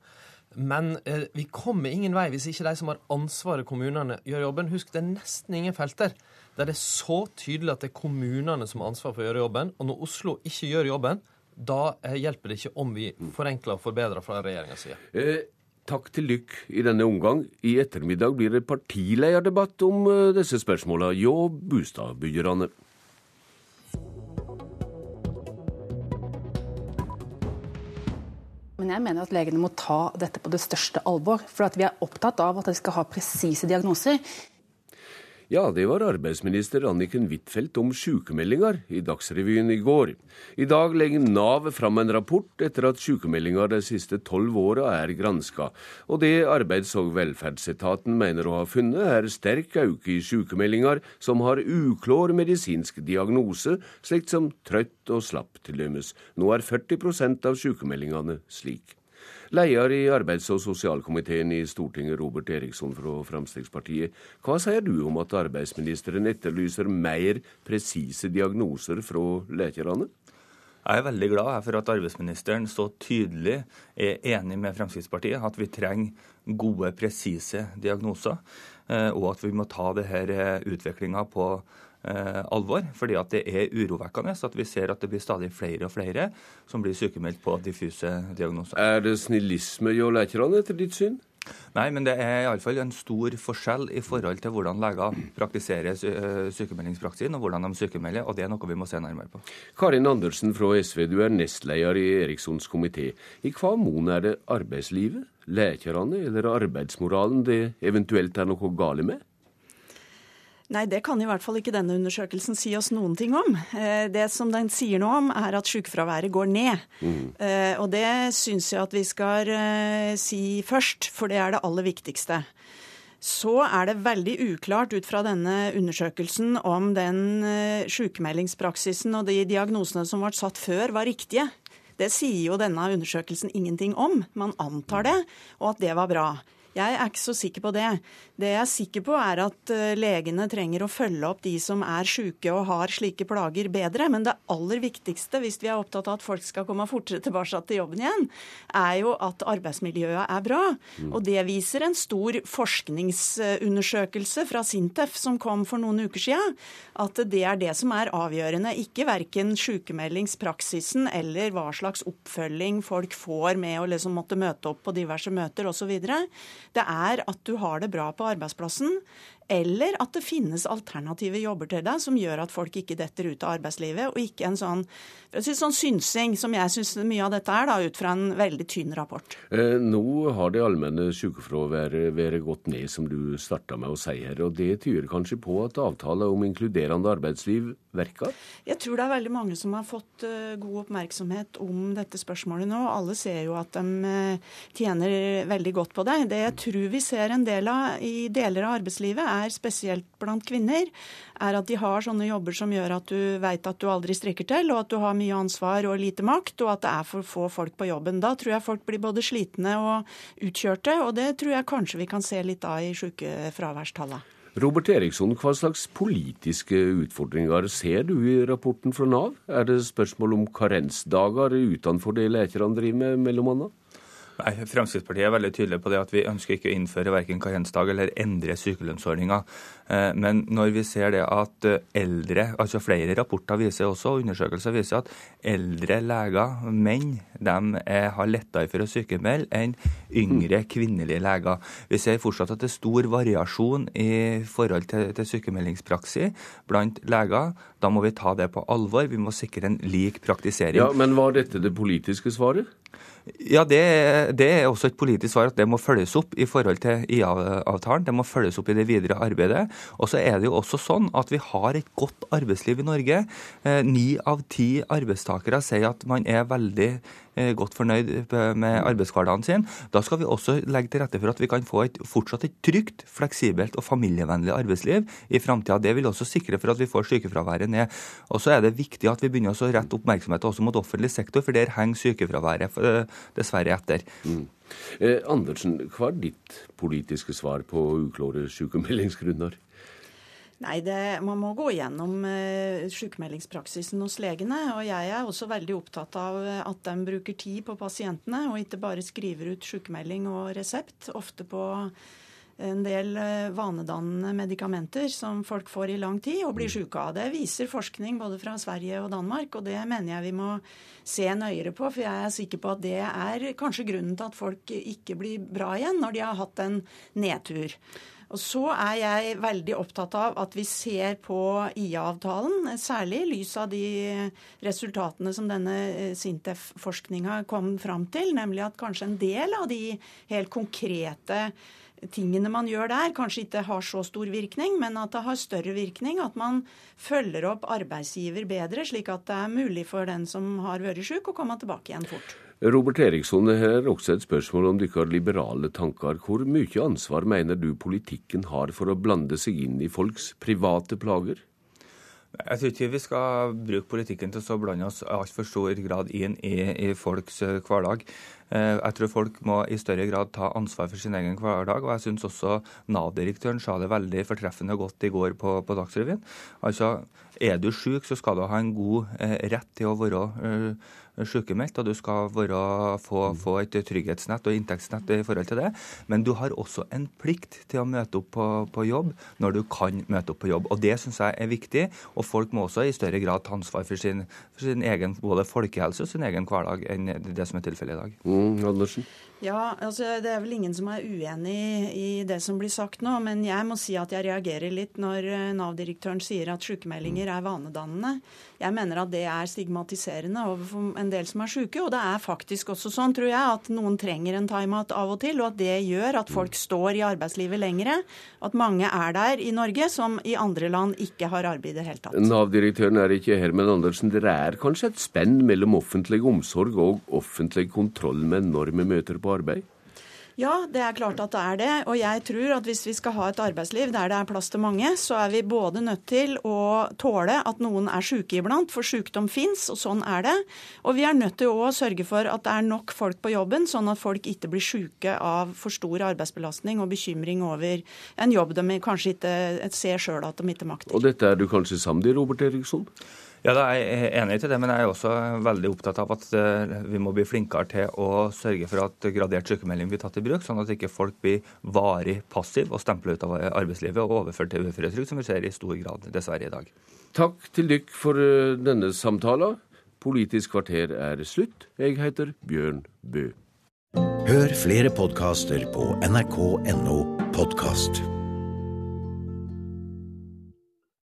Men eh, vi kommer ingen vei hvis ikke de som har ansvaret, kommunene, gjør jobben. Husk, det er nesten ingen felter der det er så tydelig at det er kommunene som har ansvar for å gjøre jobben. Og når Oslo ikke gjør jobben, da hjelper det ikke om vi forenkler og forbedrer fra regjeringas side. Eh, Takk til dykk i denne omgang. I ettermiddag blir det partileierdebatt om eh, disse spørsmåla hjå bustadbyggerne. Men jeg mener at legene må ta dette på det største alvor. For vi er opptatt av at de skal ha presise diagnoser. Ja, det var arbeidsminister Anniken Huitfeldt om sykemeldinger i Dagsrevyen i går. I dag legger Nav fram en rapport etter at sykemeldinger de siste tolv åra er granska. Og det Arbeids- og velferdsetaten mener å ha funnet, er sterk økning i sykemeldinger som har uklår medisinsk diagnose, slikt som trøtt og slapp til dømes. Nå er 40% av sykemeldingene slik. Leder i arbeids- og sosialkomiteen i Stortinget, Robert Eriksson fra Fremskrittspartiet. Hva sier du om at arbeidsministeren etterlyser mer presise diagnoser fra lekerne? Jeg er veldig glad for at arbeidsministeren så tydelig er enig med Fremskrittspartiet at vi trenger gode, presise diagnoser, eh, og at vi må ta denne utviklinga på eh, alvor. fordi at det er urovekkende at vi ser at det blir stadig flere og flere som blir sykemeldt på diffuse diagnoser. Er det snillisme hjå lekerne, etter ditt syn? Nei, men det er iallfall en stor forskjell i forhold til hvordan leger praktiserer sykemeldingspraksisen, og hvordan de sykemelder, og det er noe vi må se nærmere på. Karin Andersen fra SV, du er nestleder i Erikssons komité. I hva mon er det arbeidslivet, lekerne eller arbeidsmoralen det eventuelt er noe galt med? Nei, det kan i hvert fall ikke denne undersøkelsen si oss noen ting om. Eh, det som den sier noe om, er at sykefraværet går ned. Mm. Eh, og det syns jeg at vi skal eh, si først, for det er det aller viktigste. Så er det veldig uklart ut fra denne undersøkelsen om den sykemeldingspraksisen og de diagnosene som ble satt før, var riktige. Det sier jo denne undersøkelsen ingenting om. Man antar det, og at det var bra. Jeg er ikke så sikker på det. Det jeg er sikker på, er at eh, legene trenger å følge opp de som er syke og har slike plager, bedre. Men det aller viktigste, hvis vi er opptatt av at folk skal komme fortere tilbake til jobben igjen, er jo at arbeidsmiljøet er bra. Mm. Og det viser en stor forskningsundersøkelse fra Sintef som kom for noen uker siden, at det er det som er avgjørende. Ikke verken sykemeldingspraksisen eller hva slags oppfølging folk får med å liksom måtte møte opp på diverse møter osv. Det er at du har det bra på arbeidsplassen. eller at det finnes alternative jobber til deg som gjør at folk ikke detter ut av arbeidslivet, og ikke en sånn, sånn synsing, som jeg syns mye av dette er, da, ut fra en veldig tynn rapport. Eh, nå har det allmenne sykefraværet gått ned, som du starta med å si her. og Det tyder kanskje på at avtalen om inkluderende arbeidsliv virker? Jeg tror det er veldig mange som har fått uh, god oppmerksomhet om dette spørsmålet nå. Alle ser jo at de uh, tjener veldig godt på det. Det jeg tror vi ser en del av i deler av arbeidslivet, er spesielt blant kvinner, er at de har sånne jobber som gjør at du veit at du aldri strikker til, og at du har mye ansvar og lite makt, og at det er for få folk på jobben. Da tror jeg folk blir både slitne og utkjørte, og det tror jeg kanskje vi kan se litt av i sykefraværstallene. Robert Eriksson, hva slags politiske utfordringer ser du i rapporten fra Nav? Er det spørsmål om karensdager utenfor det lekerne driver med, mellom annet? Nei, Fremskrittspartiet er veldig tydelig på det at vi ønsker ikke å innføre verken karensdag eller endre sykelønnsordninga. Eh, men når vi ser det at eh, eldre, altså flere rapporter viser også, og undersøkelser viser at eldre leger, menn, de er, har lettere for å sykemelde enn yngre kvinnelige leger. Vi ser fortsatt at det er stor variasjon i forhold til, til sykemeldingspraksis blant leger. Da må vi ta det på alvor. Vi må sikre en lik praktisering. Ja, Men var dette det politiske svaret? Ja, det, det, er også et politisk svar at det må følges opp i forhold til IA-avtalen. Det må følges opp i det videre arbeidet. Og så er det jo også sånn at vi har et godt arbeidsliv i Norge. Eh, ni av ti arbeidstakere sier at man er veldig godt fornøyd med arbeidshverdagen sin. Da skal vi også legge til rette for at vi kan få et, fortsatt et trygt, fleksibelt og familievennlig arbeidsliv i framtida. Det vil også sikre for at vi får sykefraværet ned. Og så er det viktig at vi begynner å rette oppmerksomheten også mot offentlig sektor, for der henger sykefraværet eh, dessverre etter. Mm. Eh, Andersen, hva er ditt politiske svar på uklare sykemeldingsgrunner? Nei, det, Man må gå gjennom eh, sykemeldingspraksisen hos legene. og Jeg er også veldig opptatt av at de bruker tid på pasientene, og ikke bare skriver ut sykemelding og resept. Ofte på en del uh, vanedannende medikamenter som folk får i lang tid og blir mm. syke av. Det viser forskning både fra Sverige og Danmark, og det mener jeg vi må se nøyere på. For jeg er sikker på at det er kanskje grunnen til at folk ikke blir bra igjen når de har hatt en nedtur. Og så er jeg veldig opptatt av at vi ser på IA-avtalen, særlig i lys av de resultatene som denne eh, Sintef-forskninga kom fram til, nemlig at kanskje en del av de helt konkrete tingene man gjør der, kanskje ikke har så stor virkning, men at det har større virkning. At man følger opp arbeidsgiver bedre, slik at det er mulig for den som har vært syk, å komme tilbake igjen fort. Robert Eriksson, her er også et spørsmål om deres liberale tanker. Hvor mye ansvar mener du politikken har for å blande seg inn i folks private plager? Jeg tror ikke vi skal bruke politikken til å blande oss altfor stor grad inn i, i folks eh, hverdag. Eh, jeg tror folk må i større grad ta ansvar for sin egen hverdag. og Jeg syns også Nav-direktøren sa det veldig fortreffende godt i går på, på Dagsrevyen. Altså, er du syk, så skal du ha en god eh, rett til å være eh, sykemeldt, og du skal være, få, mm. få, et trygghetsnett og inntektsnett i forhold til det. Men du har også en plikt til å møte opp på, på jobb når du kan møte opp på jobb. Og Det syns jeg er viktig. Og folk må også i større grad ta ansvar for sin, for sin egen både folkehelse og sin egen hverdag enn det som er tilfellet i dag. Mm, Andersen. Ja, altså Det er vel ingen som er uenig i det som blir sagt nå, men jeg må si at jeg reagerer litt når eh, Nav-direktøren sier at sykemeldinger er vanedannende. Jeg mener at det er stigmatiserende overfor en del som er syke. Og det er faktisk også sånn, tror jeg, at noen trenger en timeout av og til, og at det gjør at folk står i arbeidslivet lengre. At mange er der i Norge som i andre land ikke har arbeid i det hele tatt. Nav-direktøren er ikke Herman Andersen. Det er kanskje et spenn mellom offentlig omsorg og offentlig kontroll med enorme møter på arbeid? Ja, det er klart at det er det. Og jeg tror at hvis vi skal ha et arbeidsliv der det er plass til mange, så er vi både nødt til å tåle at noen er syke iblant, for sykdom fins, og sånn er det. Og vi er nødt til å sørge for at det er nok folk på jobben, sånn at folk ikke blir syke av for stor arbeidsbelastning og bekymring over en jobb de kanskje ikke ser sjøl at de ikke makter. Og dette er du kanskje sammen i, Robert Eriksson? Ja, da er Jeg enig til det, men jeg er også veldig opptatt av at eh, vi må bli flinkere til å sørge for at gradert sykemelding blir tatt i bruk, sånn at ikke folk blir varig passiv og stempla ut av arbeidslivet og overført til uføretrygd, som vi ser i stor grad dessverre i dag. Takk til dykk for eh, denne samtalen. Politisk kvarter er slutt. Jeg heter Bjørn Bø. Hør flere podkaster på nrk.no podkast.